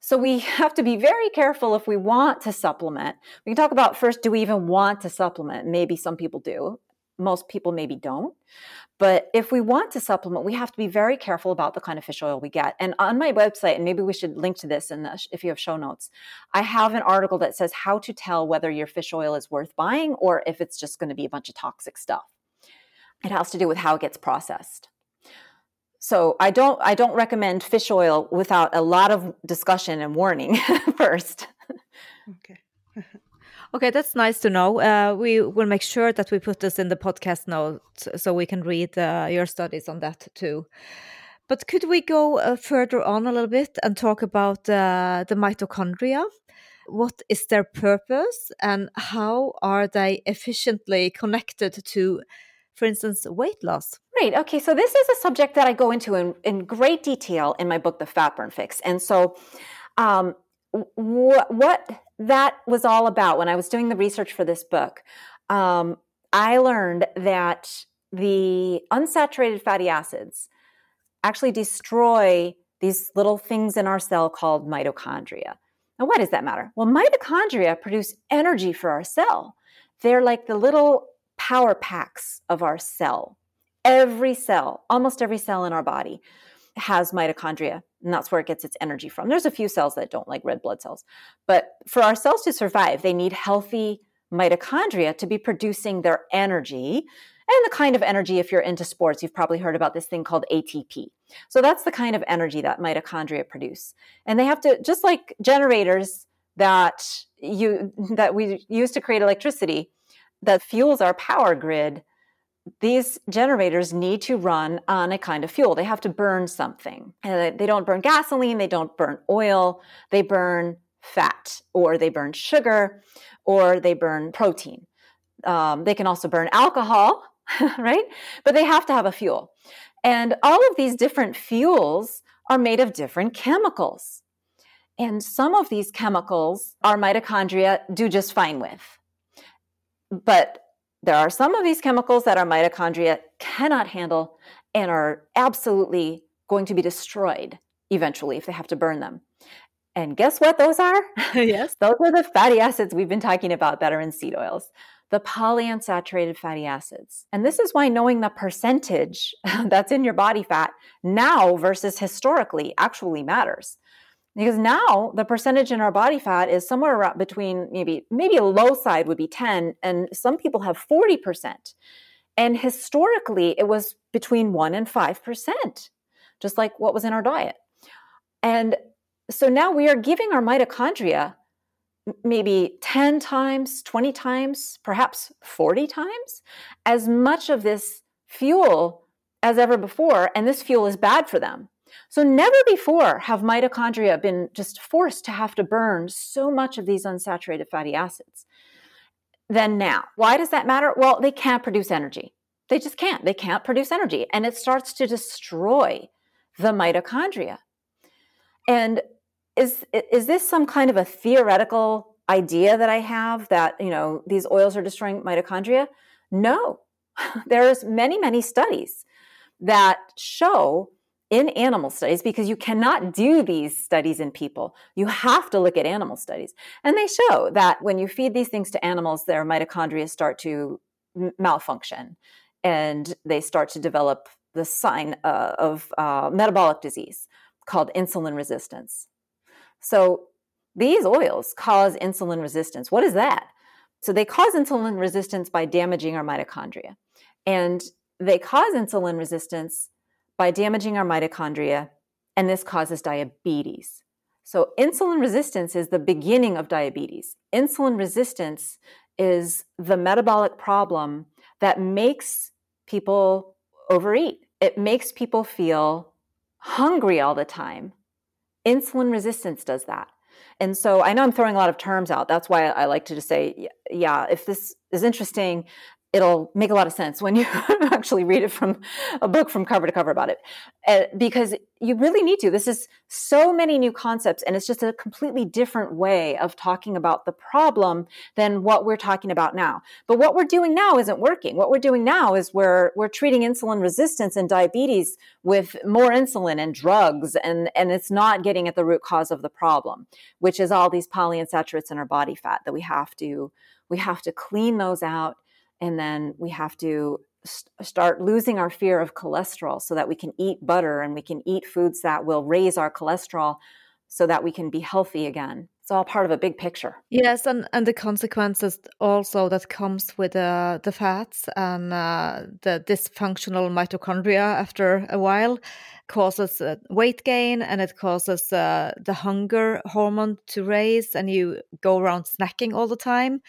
So we have to be very careful if we want to supplement. We can talk about first do we even want to supplement? Maybe some people do. Most people maybe don't. But if we want to supplement, we have to be very careful about the kind of fish oil we get. And on my website, and maybe we should link to this in the, if you have show notes, I have an article that says how to tell whether your fish oil is worth buying or if it's just going to be a bunch of toxic stuff. It has to do with how it gets processed. So I don't I don't recommend fish oil without a lot of discussion and warning first. Okay. okay, that's nice to know. Uh, we will make sure that we put this in the podcast notes so we can read uh, your studies on that too. But could we go uh, further on a little bit and talk about uh, the mitochondria? What is their purpose and how are they efficiently connected to for instance, weight loss? Right. Okay. So this is a subject that I go into in, in great detail in my book, The Fat Burn Fix. And so, um, wh- what that was all about when I was doing the research for this book, um, I learned that the unsaturated fatty acids actually destroy these little things in our cell called mitochondria. Now, why does that matter? Well, mitochondria produce energy for our cell. They're like the little power packs of our cell. Every cell, almost every cell in our body has mitochondria, and that's where it gets its energy from. There's a few cells that don't like red blood cells, but for our cells to survive, they need healthy mitochondria to be producing their energy. And the kind of energy, if you're into sports, you've probably heard about this thing called ATP. So that's the kind of energy that mitochondria produce. And they have to, just like generators that you that we use to create electricity, that fuels our power grid, these generators need to run on a kind of fuel. They have to burn something. And they don't burn gasoline, they don't burn oil, they burn fat, or they burn sugar, or they burn protein. Um, they can also burn alcohol, right? But they have to have a fuel. And all of these different fuels are made of different chemicals. And some of these chemicals our mitochondria do just fine with. But there are some of these chemicals that our mitochondria cannot handle and are absolutely going to be destroyed eventually if they have to burn them. And guess what those are? yes. those are the fatty acids we've been talking about that are in seed oils, the polyunsaturated fatty acids. And this is why knowing the percentage that's in your body fat now versus historically actually matters because now the percentage in our body fat is somewhere around between maybe maybe a low side would be 10 and some people have 40% and historically it was between 1 and 5% just like what was in our diet. And so now we are giving our mitochondria maybe 10 times 20 times perhaps 40 times as much of this fuel as ever before and this fuel is bad for them so, never before have mitochondria been just forced to have to burn so much of these unsaturated fatty acids than now. Why does that matter? Well, they can't produce energy. They just can't. They can't produce energy. And it starts to destroy the mitochondria. And is, is this some kind of a theoretical idea that I have that, you know, these oils are destroying mitochondria? No. There's many, many studies that show in animal studies because you cannot do these studies in people. You have to look at animal studies. And they show that when you feed these things to animals, their mitochondria start to malfunction and they start to develop the sign uh, of uh, metabolic disease called insulin resistance. So these oils cause insulin resistance. What is that? So they cause insulin resistance by damaging our mitochondria. And they cause insulin resistance by damaging our mitochondria, and this causes diabetes. So, insulin resistance is the beginning of diabetes. Insulin resistance is the metabolic problem that makes people overeat. It makes people feel hungry all the time. Insulin resistance does that. And so I know I'm throwing a lot of terms out. That's why I like to just say, yeah, if this is interesting, it'll make a lot of sense when you actually read it from a book from cover to cover about it. Uh, because you really need to. This is so many new concepts and it's just a completely different way of talking about the problem than what we're talking about now. But what we're doing now isn't working. What we're doing now is we're we're treating insulin resistance and diabetes with more insulin and drugs and and it's not getting at the root cause of the problem which is all these polyunsaturates in our body fat that we have to we have to clean those out and then we have to st- start losing our fear of cholesterol so that we can eat butter and we can eat foods that will raise our cholesterol so that we can be healthy again. It's all part of a big picture. Yes and, and the consequences also that comes with uh, the fats and uh, the dysfunctional mitochondria after a while causes uh, weight gain and it causes uh, the hunger hormone to raise and you go around snacking all the time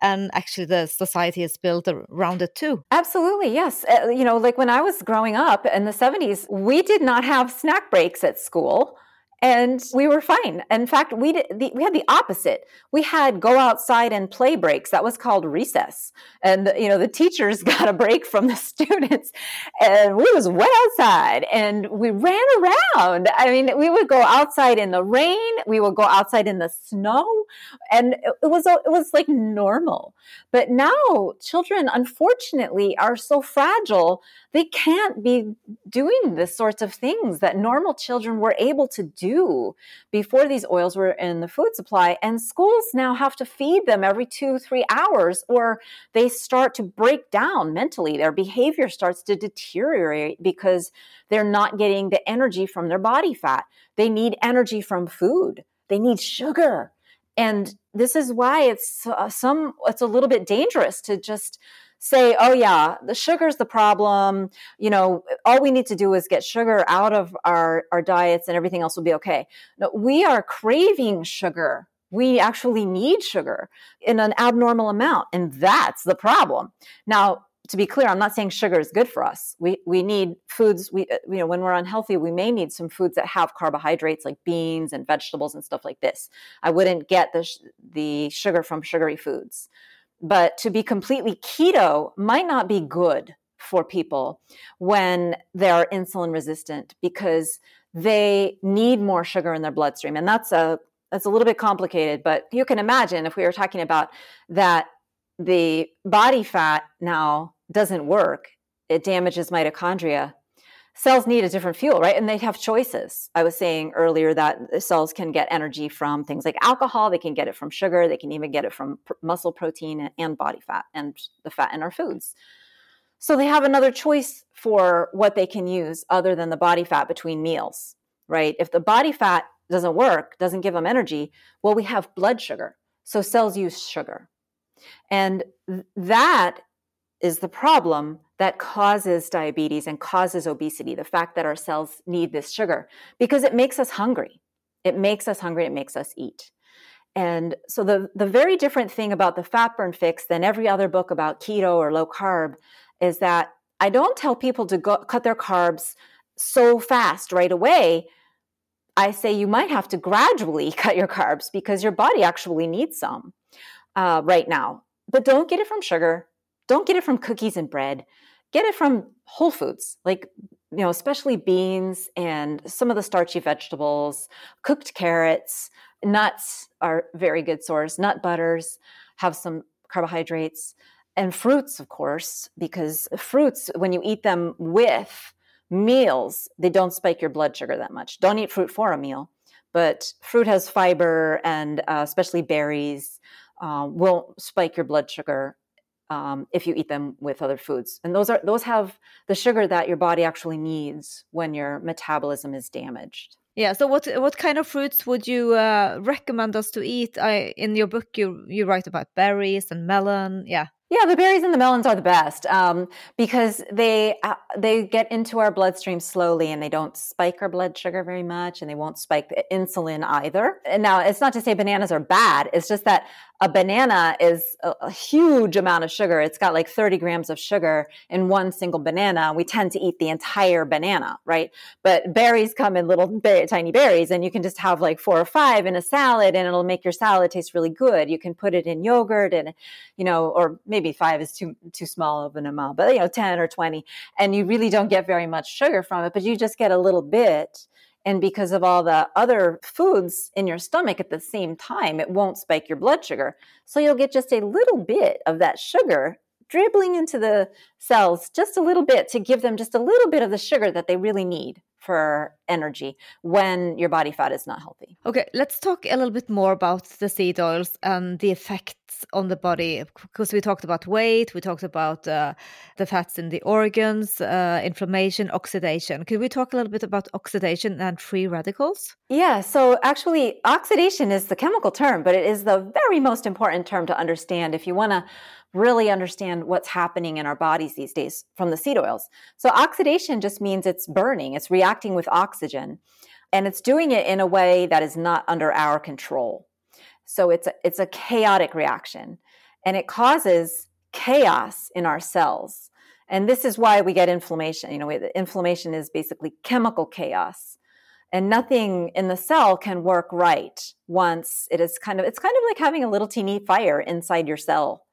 and actually the society is built around it too. Absolutely, yes. Uh, you know, like when I was growing up in the 70s, we did not have snack breaks at school and we were fine. In fact, we we had the opposite. We had go outside and play breaks. That was called recess, and you know the teachers got a break from the students, and we was went outside and we ran around. I mean, we would go outside in the rain. We would go outside in the snow, and it was it was like normal. But now children, unfortunately, are so fragile. They can't be doing the sorts of things that normal children were able to do before these oils were in the food supply. And schools now have to feed them every two, three hours, or they start to break down mentally. Their behavior starts to deteriorate because they're not getting the energy from their body fat. They need energy from food, they need sugar. And this is why it's uh, some it's a little bit dangerous to just say, oh, yeah, the sugar's the problem. You know, all we need to do is get sugar out of our, our diets and everything else will be okay. No, we are craving sugar. We actually need sugar in an abnormal amount. And that's the problem. Now, to be clear, I'm not saying sugar is good for us. We we need foods. We uh, you know when we're unhealthy, we may need some foods that have carbohydrates like beans and vegetables and stuff like this. I wouldn't get the the sugar from sugary foods. But to be completely keto might not be good for people when they're insulin resistant because they need more sugar in their bloodstream. And that's a that's a little bit complicated, but you can imagine if we were talking about that the body fat now doesn't work, it damages mitochondria cells need a different fuel, right? And they have choices. I was saying earlier that cells can get energy from things like alcohol, they can get it from sugar, they can even get it from pr- muscle protein and body fat and the fat in our foods. So they have another choice for what they can use other than the body fat between meals, right? If the body fat doesn't work, doesn't give them energy, well, we have blood sugar. So cells use sugar. And th- that is the problem that causes diabetes and causes obesity the fact that our cells need this sugar because it makes us hungry. It makes us hungry it makes us eat. And so the the very different thing about the fat burn fix than every other book about keto or low carb is that i don't tell people to go, cut their carbs so fast right away. I say you might have to gradually cut your carbs because your body actually needs some uh, right now. But don't get it from sugar. Don't get it from cookies and bread. Get it from whole foods, like you know, especially beans and some of the starchy vegetables, cooked carrots, nuts are very good source. Nut butters have some carbohydrates and fruits, of course, because fruits, when you eat them with meals, they don't spike your blood sugar that much. Don't eat fruit for a meal, but fruit has fiber and uh, especially berries uh, will spike your blood sugar um, if you eat them with other foods. And those are those have the sugar that your body actually needs when your metabolism is damaged. Yeah. So what what kind of fruits would you uh, recommend us to eat? I, in your book, you you write about berries and melon. Yeah. Yeah, the berries and the melons are the best um, because they uh, they get into our bloodstream slowly and they don't spike our blood sugar very much and they won't spike the insulin either. And now it's not to say bananas are bad. It's just that a banana is a, a, huge amount of sugar. It's got like 30 grams of sugar in one single banana. We tend to eat the entire banana, right? But berries come in little tiny berries, and you can just have like four or five in a salad, and it'll make your salad taste really good. You can put it in yogurt, and you know, or maybe five is too too small of an amount, but you know, 10 or 20, and you really don't get very much sugar from it, but you just get a little bit and because of all the other foods in your stomach at the same time, it won't spike your blood sugar. So you'll get just a little bit of that sugar dribbling into the cells, just a little bit to give them just a little bit of the sugar that they really need for energy when your body fat is not healthy. Okay, let's talk a little bit more about the seed oils and the effects on the body because we talked about weight, we talked about uh, the fats in the organs, uh, inflammation, oxidation. Could we talk a little bit about oxidation and free radicals? Yeah, so actually, oxidation is the chemical term, but it is the very most important term to understand if you want to really understand what's happening in our bodies these days from the seed oils. So, oxidation just means it's burning, it's reacting with oxygen, and it's doing it in a way that is not under our control. So, it's a, it's a chaotic reaction, and it causes chaos in our cells. And this is why we get inflammation. You know, inflammation is basically chemical chaos and nothing in the cell can work right once it is kind of it's kind of like having a little teeny fire inside your cell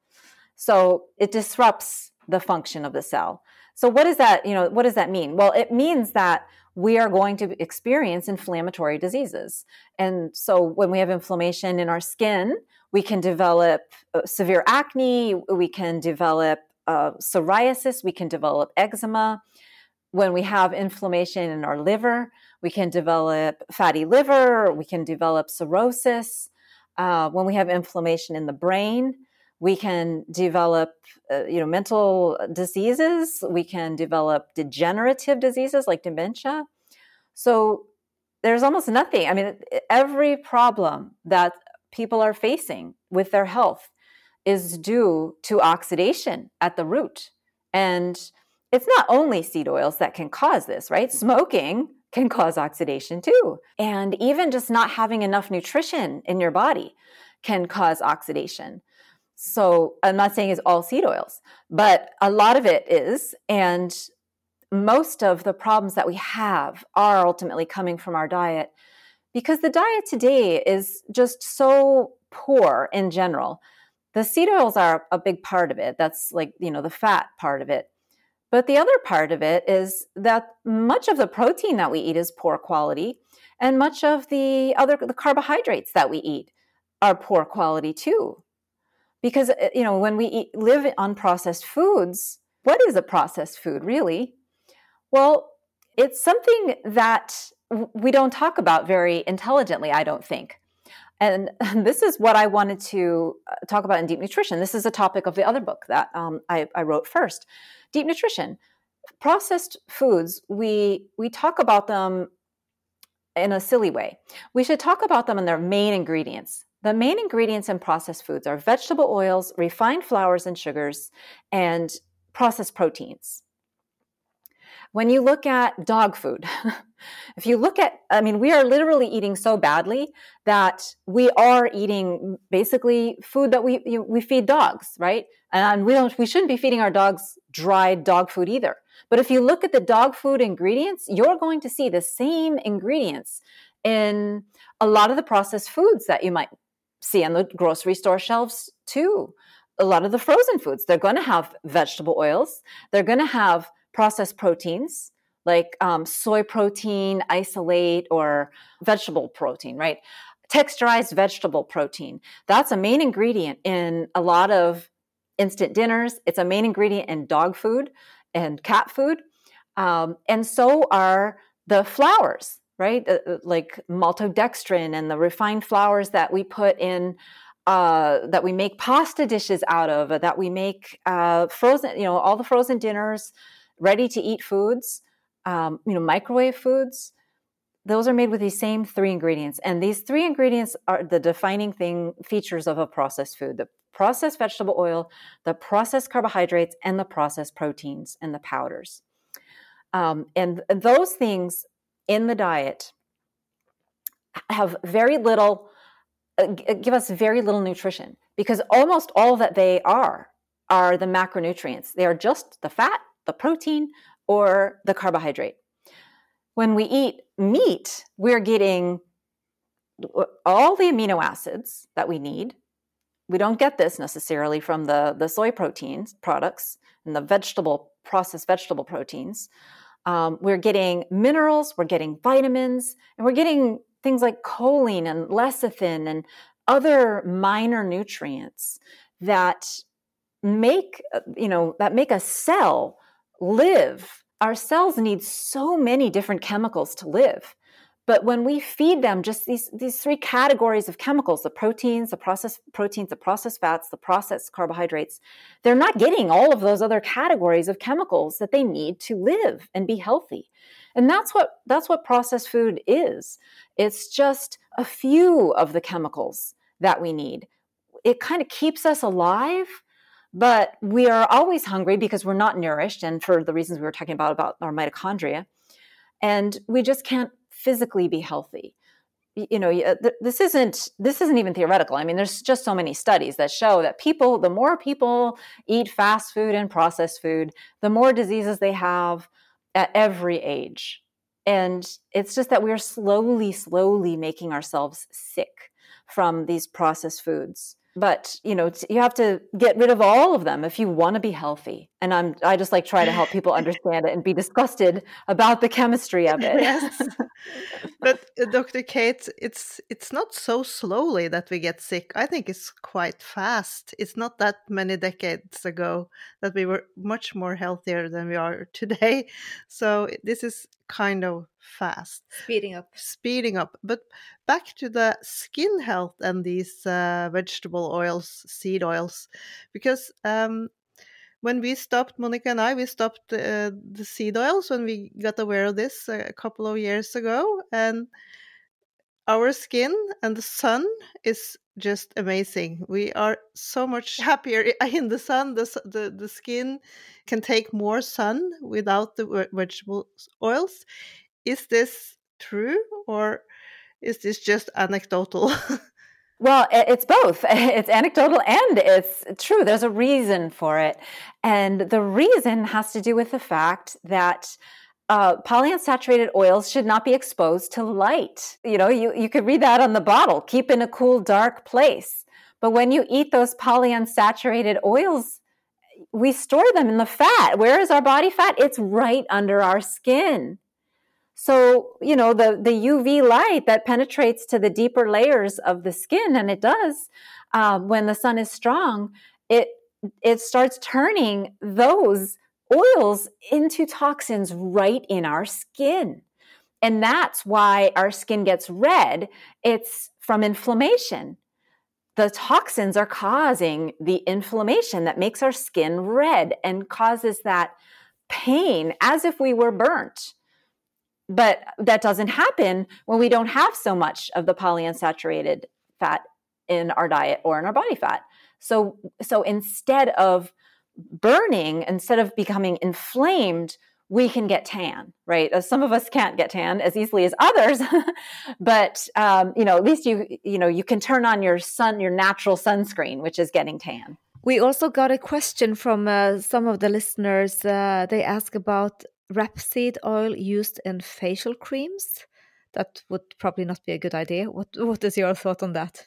so it disrupts the function of the cell. So what does that, you know, what does that mean? Well, it means that we are going to experience inflammatory diseases. And so when we have inflammation in our skin, we can develop uh, severe acne, we can develop uh, psoriasis, we can develop eczema. When we have inflammation in our liver, we can develop fatty liver, we can develop cirrhosis. Uh, when we have inflammation in the brain, we can develop uh, you know mental diseases we can develop degenerative diseases like dementia. So there's almost nothing i mean every problem that people are facing with their health is due to oxidation at the root. And it's not only seed oils that can cause this right? Smoking can cause oxidation too. And even just not having enough nutrition in your body can cause oxidation so I'm not saying it's all seed oils, but a lot of it is. And most of the problems that we have are ultimately coming from our diet because the diet today is just so poor in general. The seed oils are a big part of it. That's like, you know, the fat part of it. But the other part of it is that much of the protein that we eat is poor quality, and much of the other the carbohydrates that we eat are poor quality too because uh, you know when we eat, live on processed foods what is a processed food really? Well it's something that we don't talk about very intelligently i don't think. And this is what i wanted to uh, talk about in deep nutrition. This is a topic of the other book that um, I, I wrote first. Deep nutrition. Processed foods we we talk about them in a silly way. We should talk about them in their main ingredients the main ingredients in processed foods are vegetable oils, refined flours and sugars, and processed proteins. When you look at dog food, if you look at, I mean, we are literally eating so badly that we are eating basically food that we you, we feed dogs, right? And we don't, we shouldn't be feeding our dogs dried dog food either. But if you look at the dog food ingredients, you're going to see the same ingredients in a lot of the processed foods that you might see on the grocery store shelves too. a lot of the frozen foods. They're going to have vegetable oils. They're going to have processed proteins like um, soy protein, isolate, or vegetable protein, right? Texturized vegetable protein. That's a main ingredient in a lot of instant dinners. It's a main ingredient in dog food and cat food. Um, and so are the flours, right? Uh, uh, like maltodextrin and the refined flours that we put in uh, that we make pasta dishes out of, that we make uh, frozen, you know, all the frozen dinners, ready to eat foods, um, you know, microwave foods. Those are made with these same three ingredients, and these three ingredients are the defining thing features of a processed food: the processed vegetable oil, the processed carbohydrates, and the processed proteins and the powders. Um, and those things in the diet have very little uh, uh, give us very little nutrition because almost all that they are are the macronutrients. They are just the fat, the protein, or the carbohydrate. When we eat meat, we're getting all the amino acids that we need. We don't get this necessarily from the, the soy proteins products and the vegetable processed vegetable proteins. Um, we're getting minerals, we're getting vitamins, and we're getting things like choline and lecithin and other minor nutrients that make uh, you know that make a cell live. Our cells need so many different chemicals to live but when we feed them just these these three categories of chemicals the proteins the processed proteins the processed fats the processed carbohydrates they're not getting all of those other categories of chemicals that they need to live and be healthy and that's what that's what processed food is. It's just a few of the chemicals that we need. It kind of keeps us alive, but we are always hungry because we're not nourished and for the reasons we were talking about about our mitochondria. And we just can't physically be healthy. You know uh, this isn't this isn't even theoretical. I mean there's just so many studies that show that people the more people eat fast food and processed food the more diseases they have at every age. And it's just that we're slowly, slowly making ourselves sick from these processed foods but you know you have to get rid of all of them if you want to be healthy. And i'm i just like try to help people understand it and be disgusted about the chemistry of it. Yes. But uh, dr Cate it's it's not so slowly that we get sick. I think it's quite fast. It's not that many decades ago that we were much more healthier than we are today. So this is kind of fast. Speeding up. Speeding up. But back to the skin health and these uh, vegetable oils, seed oils, because um, when we stopped, Monica and I, we stopped uh, the seed oils when we got aware of this a couple of years ago, and our skin and the sun is just amazing. We are so much happier in the sun. The, the, the skin can take more sun without the vegetable oils. Is this true or is this just anecdotal? Well, it's both. It's anecdotal and it's true. There's a reason for it. And the reason has to do with the fact that uh, polyunsaturated oils should not be exposed to light. You know, you, you could read that on the bottle keep in a cool, dark place. But when you eat those polyunsaturated oils, we store them in the fat. Where is our body fat? It's right under our skin. So, you know, the, the UV light that penetrates to the deeper layers of the skin, and it does uh, when the sun is strong, it, it starts turning those oils into toxins right in our skin. And that's why our skin gets red. It's from inflammation. The toxins are causing the inflammation that makes our skin red and causes that pain as if we were burnt. But that doesn't happen when we don't have so much of the polyunsaturated fat in our diet or in our body fat. So, so instead of burning, instead of becoming inflamed, we can get tan, right? As some of us can't get tan as easily as others, but um, you know, at least you you know you can turn on your sun, your natural sunscreen, which is getting tan. We also got a question from uh, some of the listeners. Uh, they ask about rapeseed oil used in facial creams. That would probably not be a good idea. What What is your thought on that?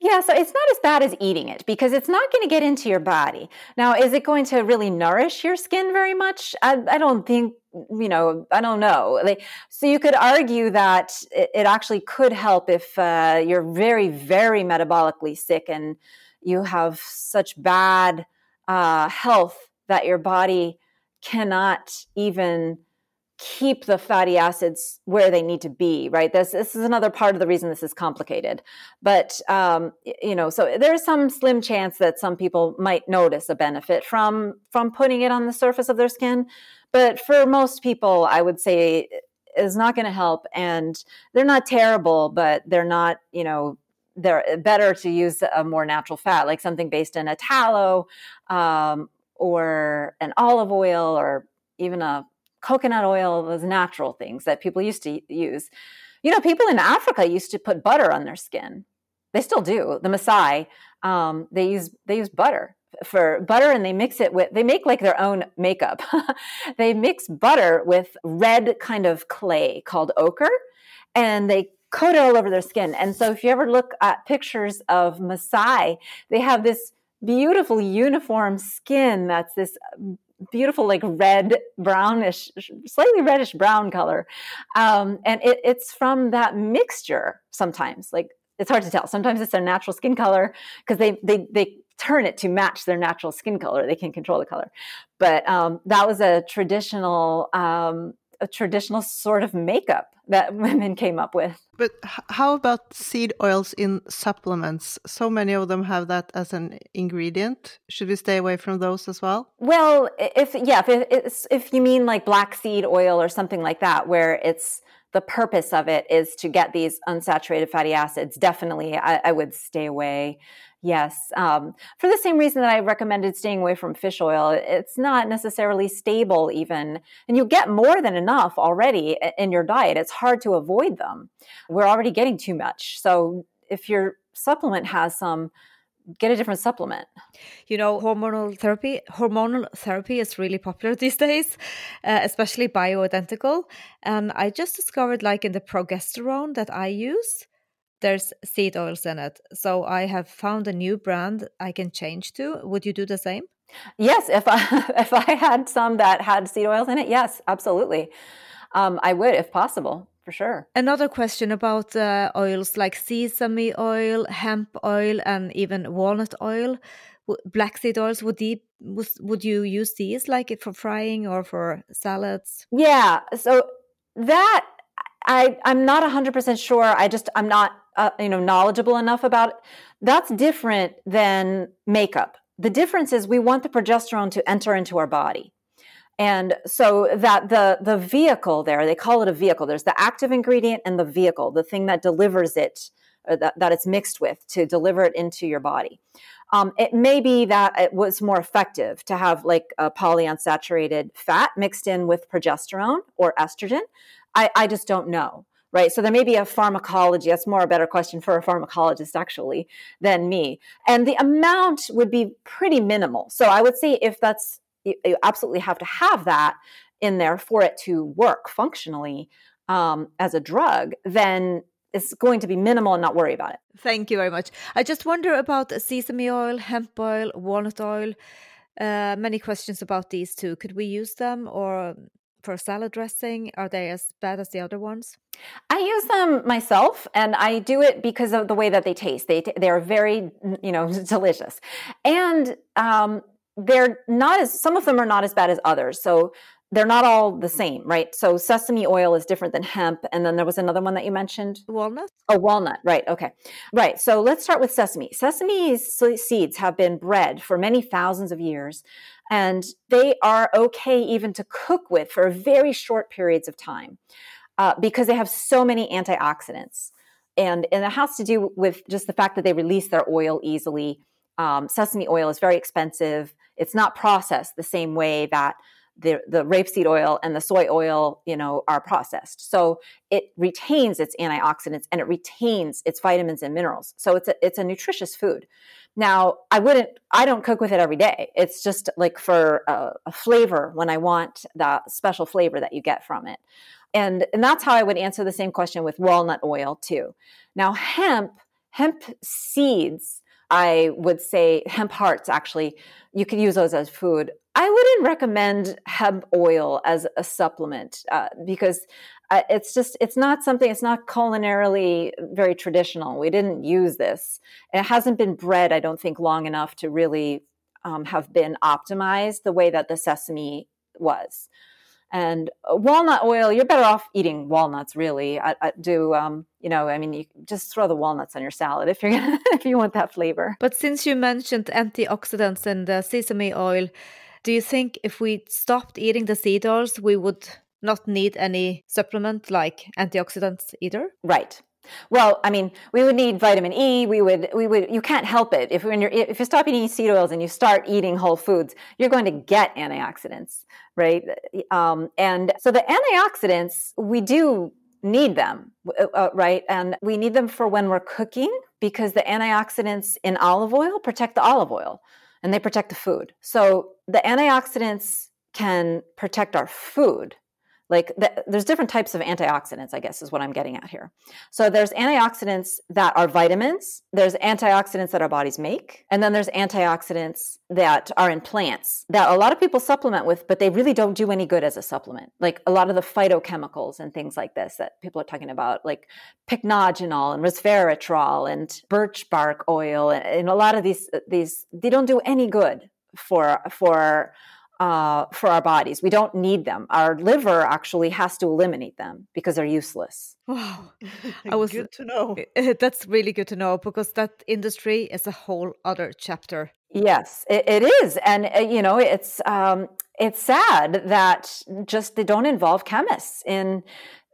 Yeah, so it's not as bad as eating it because it's not going to get into your body. Now, is it going to really nourish your skin very much? I, I don't think, you know, I don't know. Like, so you could argue that it, it actually could help if uh, you're very, very metabolically sick and you have such bad uh, health that your body cannot even keep the fatty acids where they need to be right? This this is another part of the reason this is complicated. But um, you know so there's some slim chance that some people might notice a benefit from from putting it on the surface of their skin. But for most people i would say is not going to help. And they're not terrible but they're not you know they're better to use a more natural fat like something based in a tallow um, or an olive oil or even a coconut oil, those natural things that people used to use. You know, people in Africa used to put butter on their skin. They still do. The Maasai, um, they use they use butter for butter, and they mix it with. They make like their own makeup. they mix butter with red kind of clay called ochre, and they coat it all over their skin. And so, if you ever look at pictures of Maasai, they have this beautiful uniform skin that's this beautiful like red brownish slightly reddish brown color. Um, and it, it's from that mixture sometimes. Like it's hard to tell. Sometimes it's their natural skin color because they they they turn it to match their natural skin color. They can control the color. But um, that was a traditional um, a traditional sort of makeup that women came up with. But how about seed oils in supplements? So many of them have that as an ingredient. Should we stay away from those as well? Well, if yeah, if if you mean like black seed oil or something like that, where it's the purpose of it is to get these unsaturated fatty acids, definitely I, I would stay away. Yes. Um, for the same reason that I recommended staying away from fish oil, it's not necessarily stable, even. And you get more than enough already in your diet. It's hard to avoid them. We're already getting too much. So if your supplement has some, get a different supplement. You know, hormonal therapy, hormonal therapy is really popular these days, uh, especially bioidentical. And I just discovered, like in the progesterone that I use, there's seed oils in it. So I have found a new brand I can change to. Would you do the same? Yes, if I if I had some that had seed oils in it, yes, absolutely. Um, I would if possible, for sure. Another question about uh, oils like sesame oil, hemp oil, and even walnut oil, black seed oils. Would would you use these like for frying or for salads? Yeah, so that I I'm not 100% sure. I just I'm not uh, you know knowledgeable enough about it. That's different than makeup. The difference is we want the progesterone to enter into our body. And so that the the vehicle there, they call it a vehicle. There's the active ingredient and the vehicle, the thing that delivers it, uh, that, that it's mixed with to deliver it into your body. Um, it may be that it was more effective to have like a polyunsaturated fat mixed in with progesterone or estrogen. I, I just don't know right? So there may be a pharmacology. That's more a better question for a pharmacologist actually than me. And the amount would be pretty minimal. So I would say if that's you, you absolutely have to have that in there for it to work functionally um, as a drug, then it's going to be minimal and not worry about it. Thank you very much. I just wonder about sesame oil, hemp oil, walnut oil. Uh, many questions about these two. Could we use them or for salad dressing? Are they as bad as the other ones? I use them myself, and I do it because of the way that they taste. They they are very you know delicious, and um, they're not as some of them are not as bad as others. So they're not all the same, right? So sesame oil is different than hemp, and then there was another one that you mentioned, walnut. Oh, walnut, right? Okay, right. So let's start with sesame. Sesame seeds have been bred for many thousands of years and they are okay even to cook with for very short periods of time uh, because they have so many antioxidants. And, and it has to do with just the fact that they release their oil easily. Um, sesame oil is very expensive. It's not processed the same way that the, the rapeseed oil and the soy oil, you know, are processed. So it retains its antioxidants and it retains its vitamins and minerals. So it's a, it's a nutritious food. Now, I wouldn't, I don't cook with it every day. It's just like for a, a flavor when I want that special flavor that you get from it. And, and that's how I would answer the same question with walnut oil too. Now, hemp hemp seeds, I would say hemp hearts actually, you could use those as food. I wouldn't recommend hemp oil as a supplement uh, because uh, it's just it's not something it's not culinarily very traditional. We didn't use this. It hasn't been bred i don't think long enough to really um, have been optimized the way that the sesame was and uh, walnut oil you're better off eating walnuts really I, I do um, you know i mean you just throw the walnuts on your salad if you're gonna if you want that flavor but since you mentioned antioxidants and the sesame oil do you think if we stopped eating the seed oils we would not need any supplement like antioxidants either? Right. Well, I mean, we would need vitamin E. We would, we would. You can't help it if when you're if you stop eating seed oils and you start eating whole foods, you're going to get antioxidants, right? Um, and so the antioxidants we do need them, uh, uh, right? And we need them for when we're cooking because the antioxidants in olive oil protect the olive oil and they protect the food. So the antioxidants can protect our food like the, there's different types of antioxidants i guess is what i'm getting at here. So there's antioxidants that are vitamins there's antioxidants that our bodies make and then there's antioxidants that are in plants that a lot of people supplement with but they really don't do any good as a supplement. Like a lot of the phytochemicals and things like this that people are talking about like pycnogenol and resveratrol and birch bark oil and, and a lot of these these they don't do any good for for uh, for our bodies. We don't need them. Our liver actually has to eliminate them because they're useless. Wow, I was good to know. That's really good to know because that industry is a whole other chapter. Yes, it, it is, and uh, you know, it's um, it's sad that just they don't involve chemists in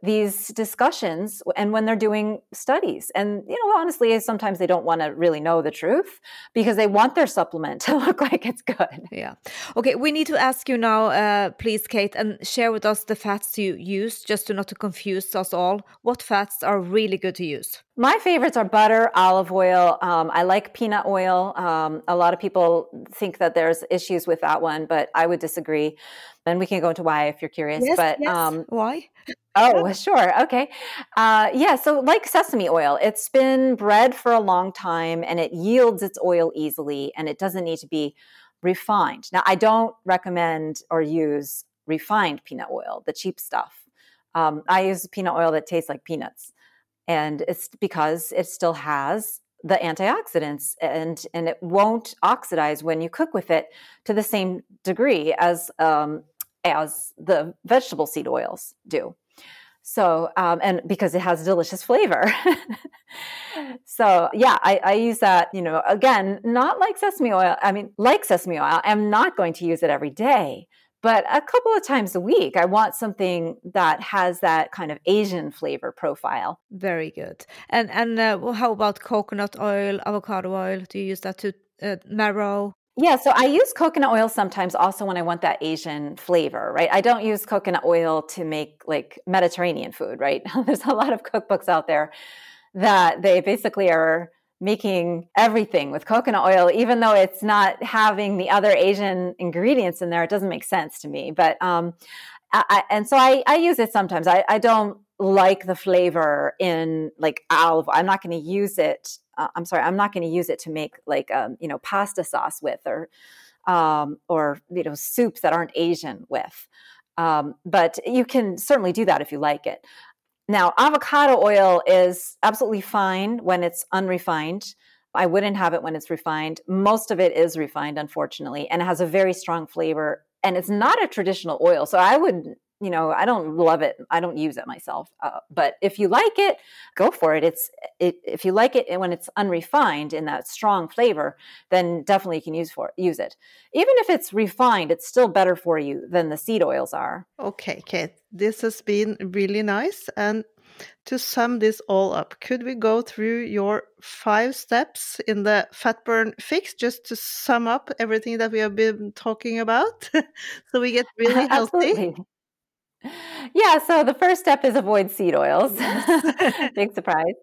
these discussions and when they're doing studies. And, you know, honestly, sometimes they don't want to really know the truth because they want their supplement to look like it's good. Yeah. Okay. We need to ask you now, uh, please, Cate, and share with us the fats you use just to not to confuse us all. What fats are really good to use? My favorites are butter, olive oil. Um, I like peanut oil. Um, a lot of people think that there's issues with that one, but I would disagree. And we can go into why if you're curious. Yes, but yes. Um, why? Oh, sure. Okay. Uh, yeah. So, like sesame oil, it's been bred for a long time and it yields its oil easily and it doesn't need to be refined. Now, I don't recommend or use refined peanut oil, the cheap stuff. Um, I use peanut oil that tastes like peanuts and it's because it still has the antioxidants and and it won't oxidize when you cook with it to the same degree as um, as the vegetable seed oils do. So um, and because it has delicious flavor. So yeah I, I use that you know again not like sesame oil i mean like sesame oil i'm not going to use it every day but a couple of times a week i want something that has that kind of asian flavor profile. Very good. And and uh, how about coconut oil avocado oil? Do you use that to uh, marrow yeah, so I use coconut oil sometimes also when I want that Asian flavor, right? I don't use coconut oil to make like Mediterranean food, right? There's a lot of cookbooks out there that they basically are making everything with coconut oil, even though it's not having the other Asian ingredients in there. It doesn't make sense to me. But um, I, and so I, I use it sometimes. I, I don't like the flavor in like olive. I'm not going to use it. Uh, I'm sorry. I'm not going to use it to make like um, you know pasta sauce with or um, or you know soups that aren't Asian with. Um, but you can certainly do that if you like it. Now, avocado oil is absolutely fine when it's unrefined. I wouldn't have it when it's refined. Most of it is refined, unfortunately, and it has a very strong flavor. And it's not a traditional oil. So I would you know i don't love it i don't use it myself uh, but if you like it go for it it's it, if you like it when it's unrefined in that strong flavor then definitely you can use for use it. Even if it's refined it's still better for you than the seed oils are. Okay Cate this has been really nice and to sum this all up, could we go through your five steps in the Fatburn Fix just to sum up everything that we have been talking about? So we get really healthy? Yeah, so the first step is avoid seed oils. Big surprise.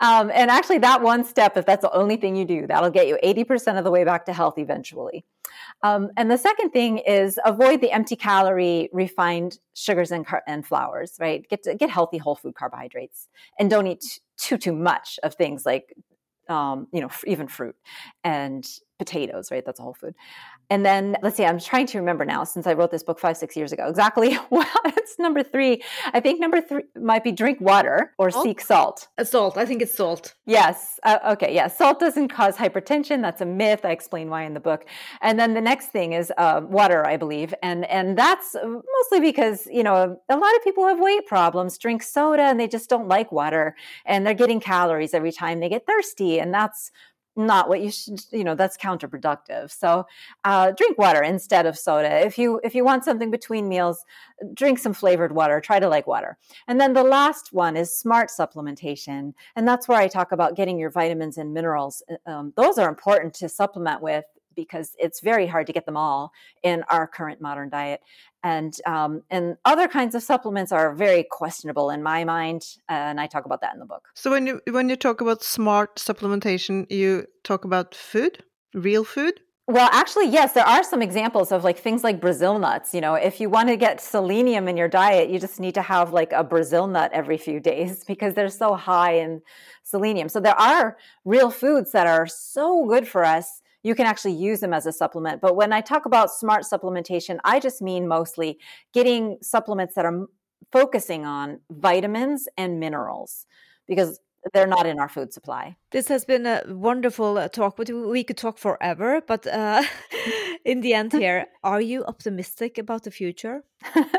um, and actually, that one step, if that's the only thing you do, that'll get you 80% of the way back to health eventually. Um, and the second thing is avoid the empty calorie refined sugars and, car- and flours, right? Get to, get healthy whole food carbohydrates and don't eat too too much of things like um, you know, f- even fruit and potatoes, right? That's a whole food. And then let's see, I'm trying to remember now since I wrote this book five, six years ago exactly. Well, it's number three. I think number three might be drink water or Salt? seek salt. Uh, Salt. I think it's salt. Yes. Uh, okay. Yeah. Salt doesn't cause hypertension. That's a myth. I explain why in the book. And then the next thing is uh, water, I believe, and and that's mostly because you know a lot of people have weight problems, drink soda, and they just don't like water, and they're getting calories every time they get thirsty, and that's not what you should you know that's counterproductive. So uh, drink water instead of soda. If you if you want something between meals drink some flavored water try to like water. And then the last one is smart supplementation and that's where i talk about getting your vitamins and minerals um, those are important to supplement with because it's very hard to get them all in our current modern diet and um, and other kinds of supplements are very questionable in my mind and i talk about that in the book So when you when you talk about smart supplementation, you talk about food, real food. Well, actually, yes, there are some examples of like things like Brazil nuts. You know, if you want to get selenium in your diet, you just need to have like a Brazil nut every few days because they're so high in selenium. So there are real foods that are so good for us. You can actually use them as a supplement. But when I talk about smart supplementation, I just mean mostly getting supplements that are focusing on vitamins and minerals because they're not in our food supply. This has been a wonderful uh, talk, but we could talk forever. But uh, in the end, here, are you optimistic about the future?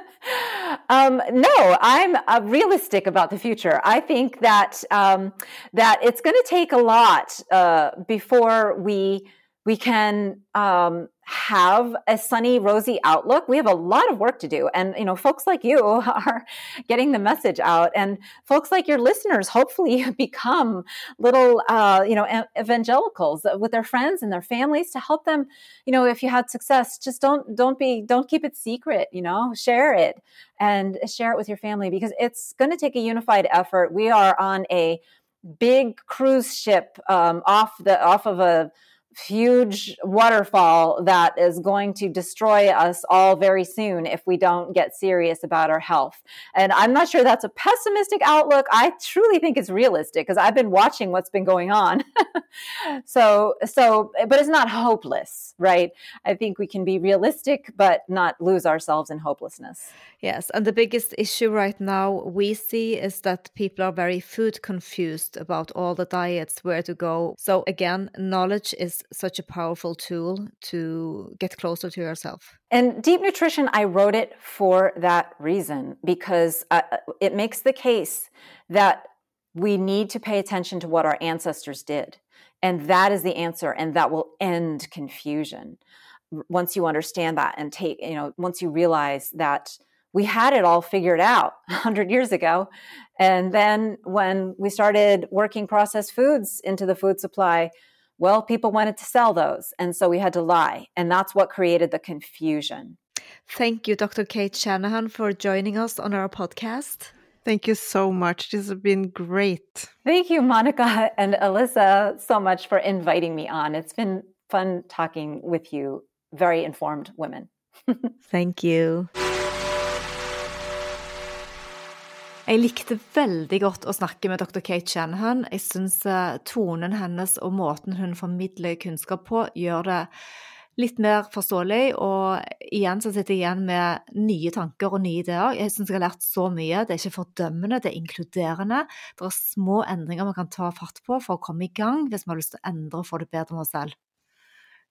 um, no, I'm uh, realistic about the future. I think that um, that it's going to take a lot uh, before we we can um, have a sunny, rosy outlook. We have a lot of work to do, and you know, folks like you are getting the message out, and folks like your listeners hopefully become little, uh, you know, evangelicals with their friends and their families to help them. You know, if you had success, just don't don't be don't keep it secret. You know, share it and share it with your family because it's going to take a unified effort. We are on a big cruise ship um, off the off of a huge waterfall that is going to destroy us all very soon if we don't get serious about our health. And I'm not sure that's a pessimistic outlook. I truly think it's realistic because I've been watching what's been going on. so, so, but it's not hopeless, right? I think we can be realistic, but not lose ourselves in hopelessness. Yes, and the biggest issue right now we see is that people are very food confused about all the diets, where to go. So, again, knowledge is such a powerful tool to get closer to yourself. And Deep Nutrition, I wrote it for that reason because uh, it makes the case that we need to pay attention to what our ancestors did. And that is the answer, and that will end confusion. Once you understand that and take, you know, once you realize that we had it all figured out 100 years ago. And then when we started working processed foods into the food supply, well, people wanted to sell those. And so we had to lie. And that's what created the confusion. Thank you, Dr. Cate Shanahan, for joining us on our podcast. Thank you so much. This has been great. Thank you, Monica and Alyssa, so much for inviting me on. It's been fun talking with you, very informed women. Thank you. Jeg likte veldig godt å snakke med dr. Kate Shanahan. Jeg syns tonen hennes og måten hun formidler kunnskap på, gjør det litt mer forståelig. Og igjen så sitter jeg igjen med nye tanker og nye ideer. Jeg syns jeg har lært så mye. Det er ikke fordømmende, det er inkluderende. Det er små endringer man kan ta fatt på for å komme i gang hvis man har lyst til å endre og få det bedre med oss selv.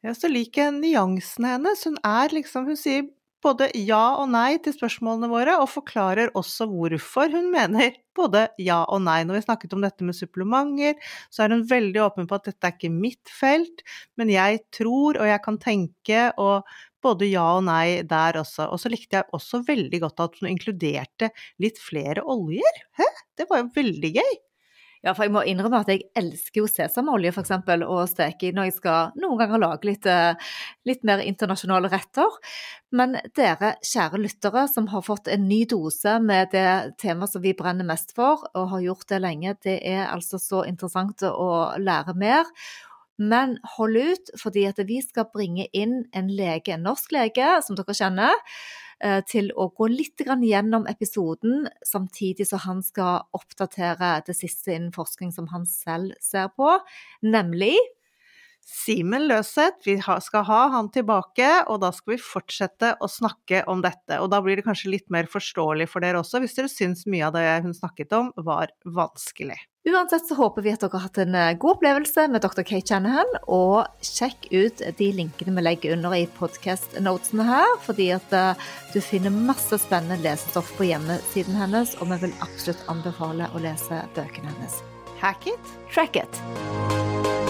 Ja, så liker jeg nyansene hennes. Hun er liksom Hun sier både ja og nei til spørsmålene våre, og forklarer også hvorfor hun mener både ja og nei. Når vi snakket om dette med supplementer, så er hun veldig åpen på at dette er ikke mitt felt, men jeg tror og jeg kan tenke, og både ja og nei der også. Og så likte jeg også veldig godt at hun inkluderte litt flere oljer. Hæ? Det var jo veldig gøy. Ja, for jeg må innrømme at jeg elsker jo sesamolje eksempel, å steke i når jeg skal noen ganger lage litt, litt, mer internasjonale retter. Men dere kjære lyttere som har fått en ny dose med det temaet som vi brenner mest for, og har gjort det lenge, det er altså så interessant å lære mer. Men hold ut, fordi at vi skal bringe inn en lege, en norsk lege, som dere kjenner, eh, til å gå litt gjennom episoden, samtidig som han skal oppdatere det siste innen forskning som han selv ser på, nemlig Simen Løseth, vi skal ha han tilbake, og da skal vi fortsette å snakke om dette. Og da blir det kanskje litt mer forståelig for dere også, hvis dere syns mye av det hun snakket om var vanskelig. Uansett så håper vi at dere har hatt en eh, god opplevelse med Dr. Kate Shanahan, og sjekk ut de linkene vi legger under i podcast-notesene her, fordi at eh, du finner masse spennende lesestoff på hjemmesiden hennes, og vi vil absolutt anbefale å lese bøkene hennes. Hack it! Track it!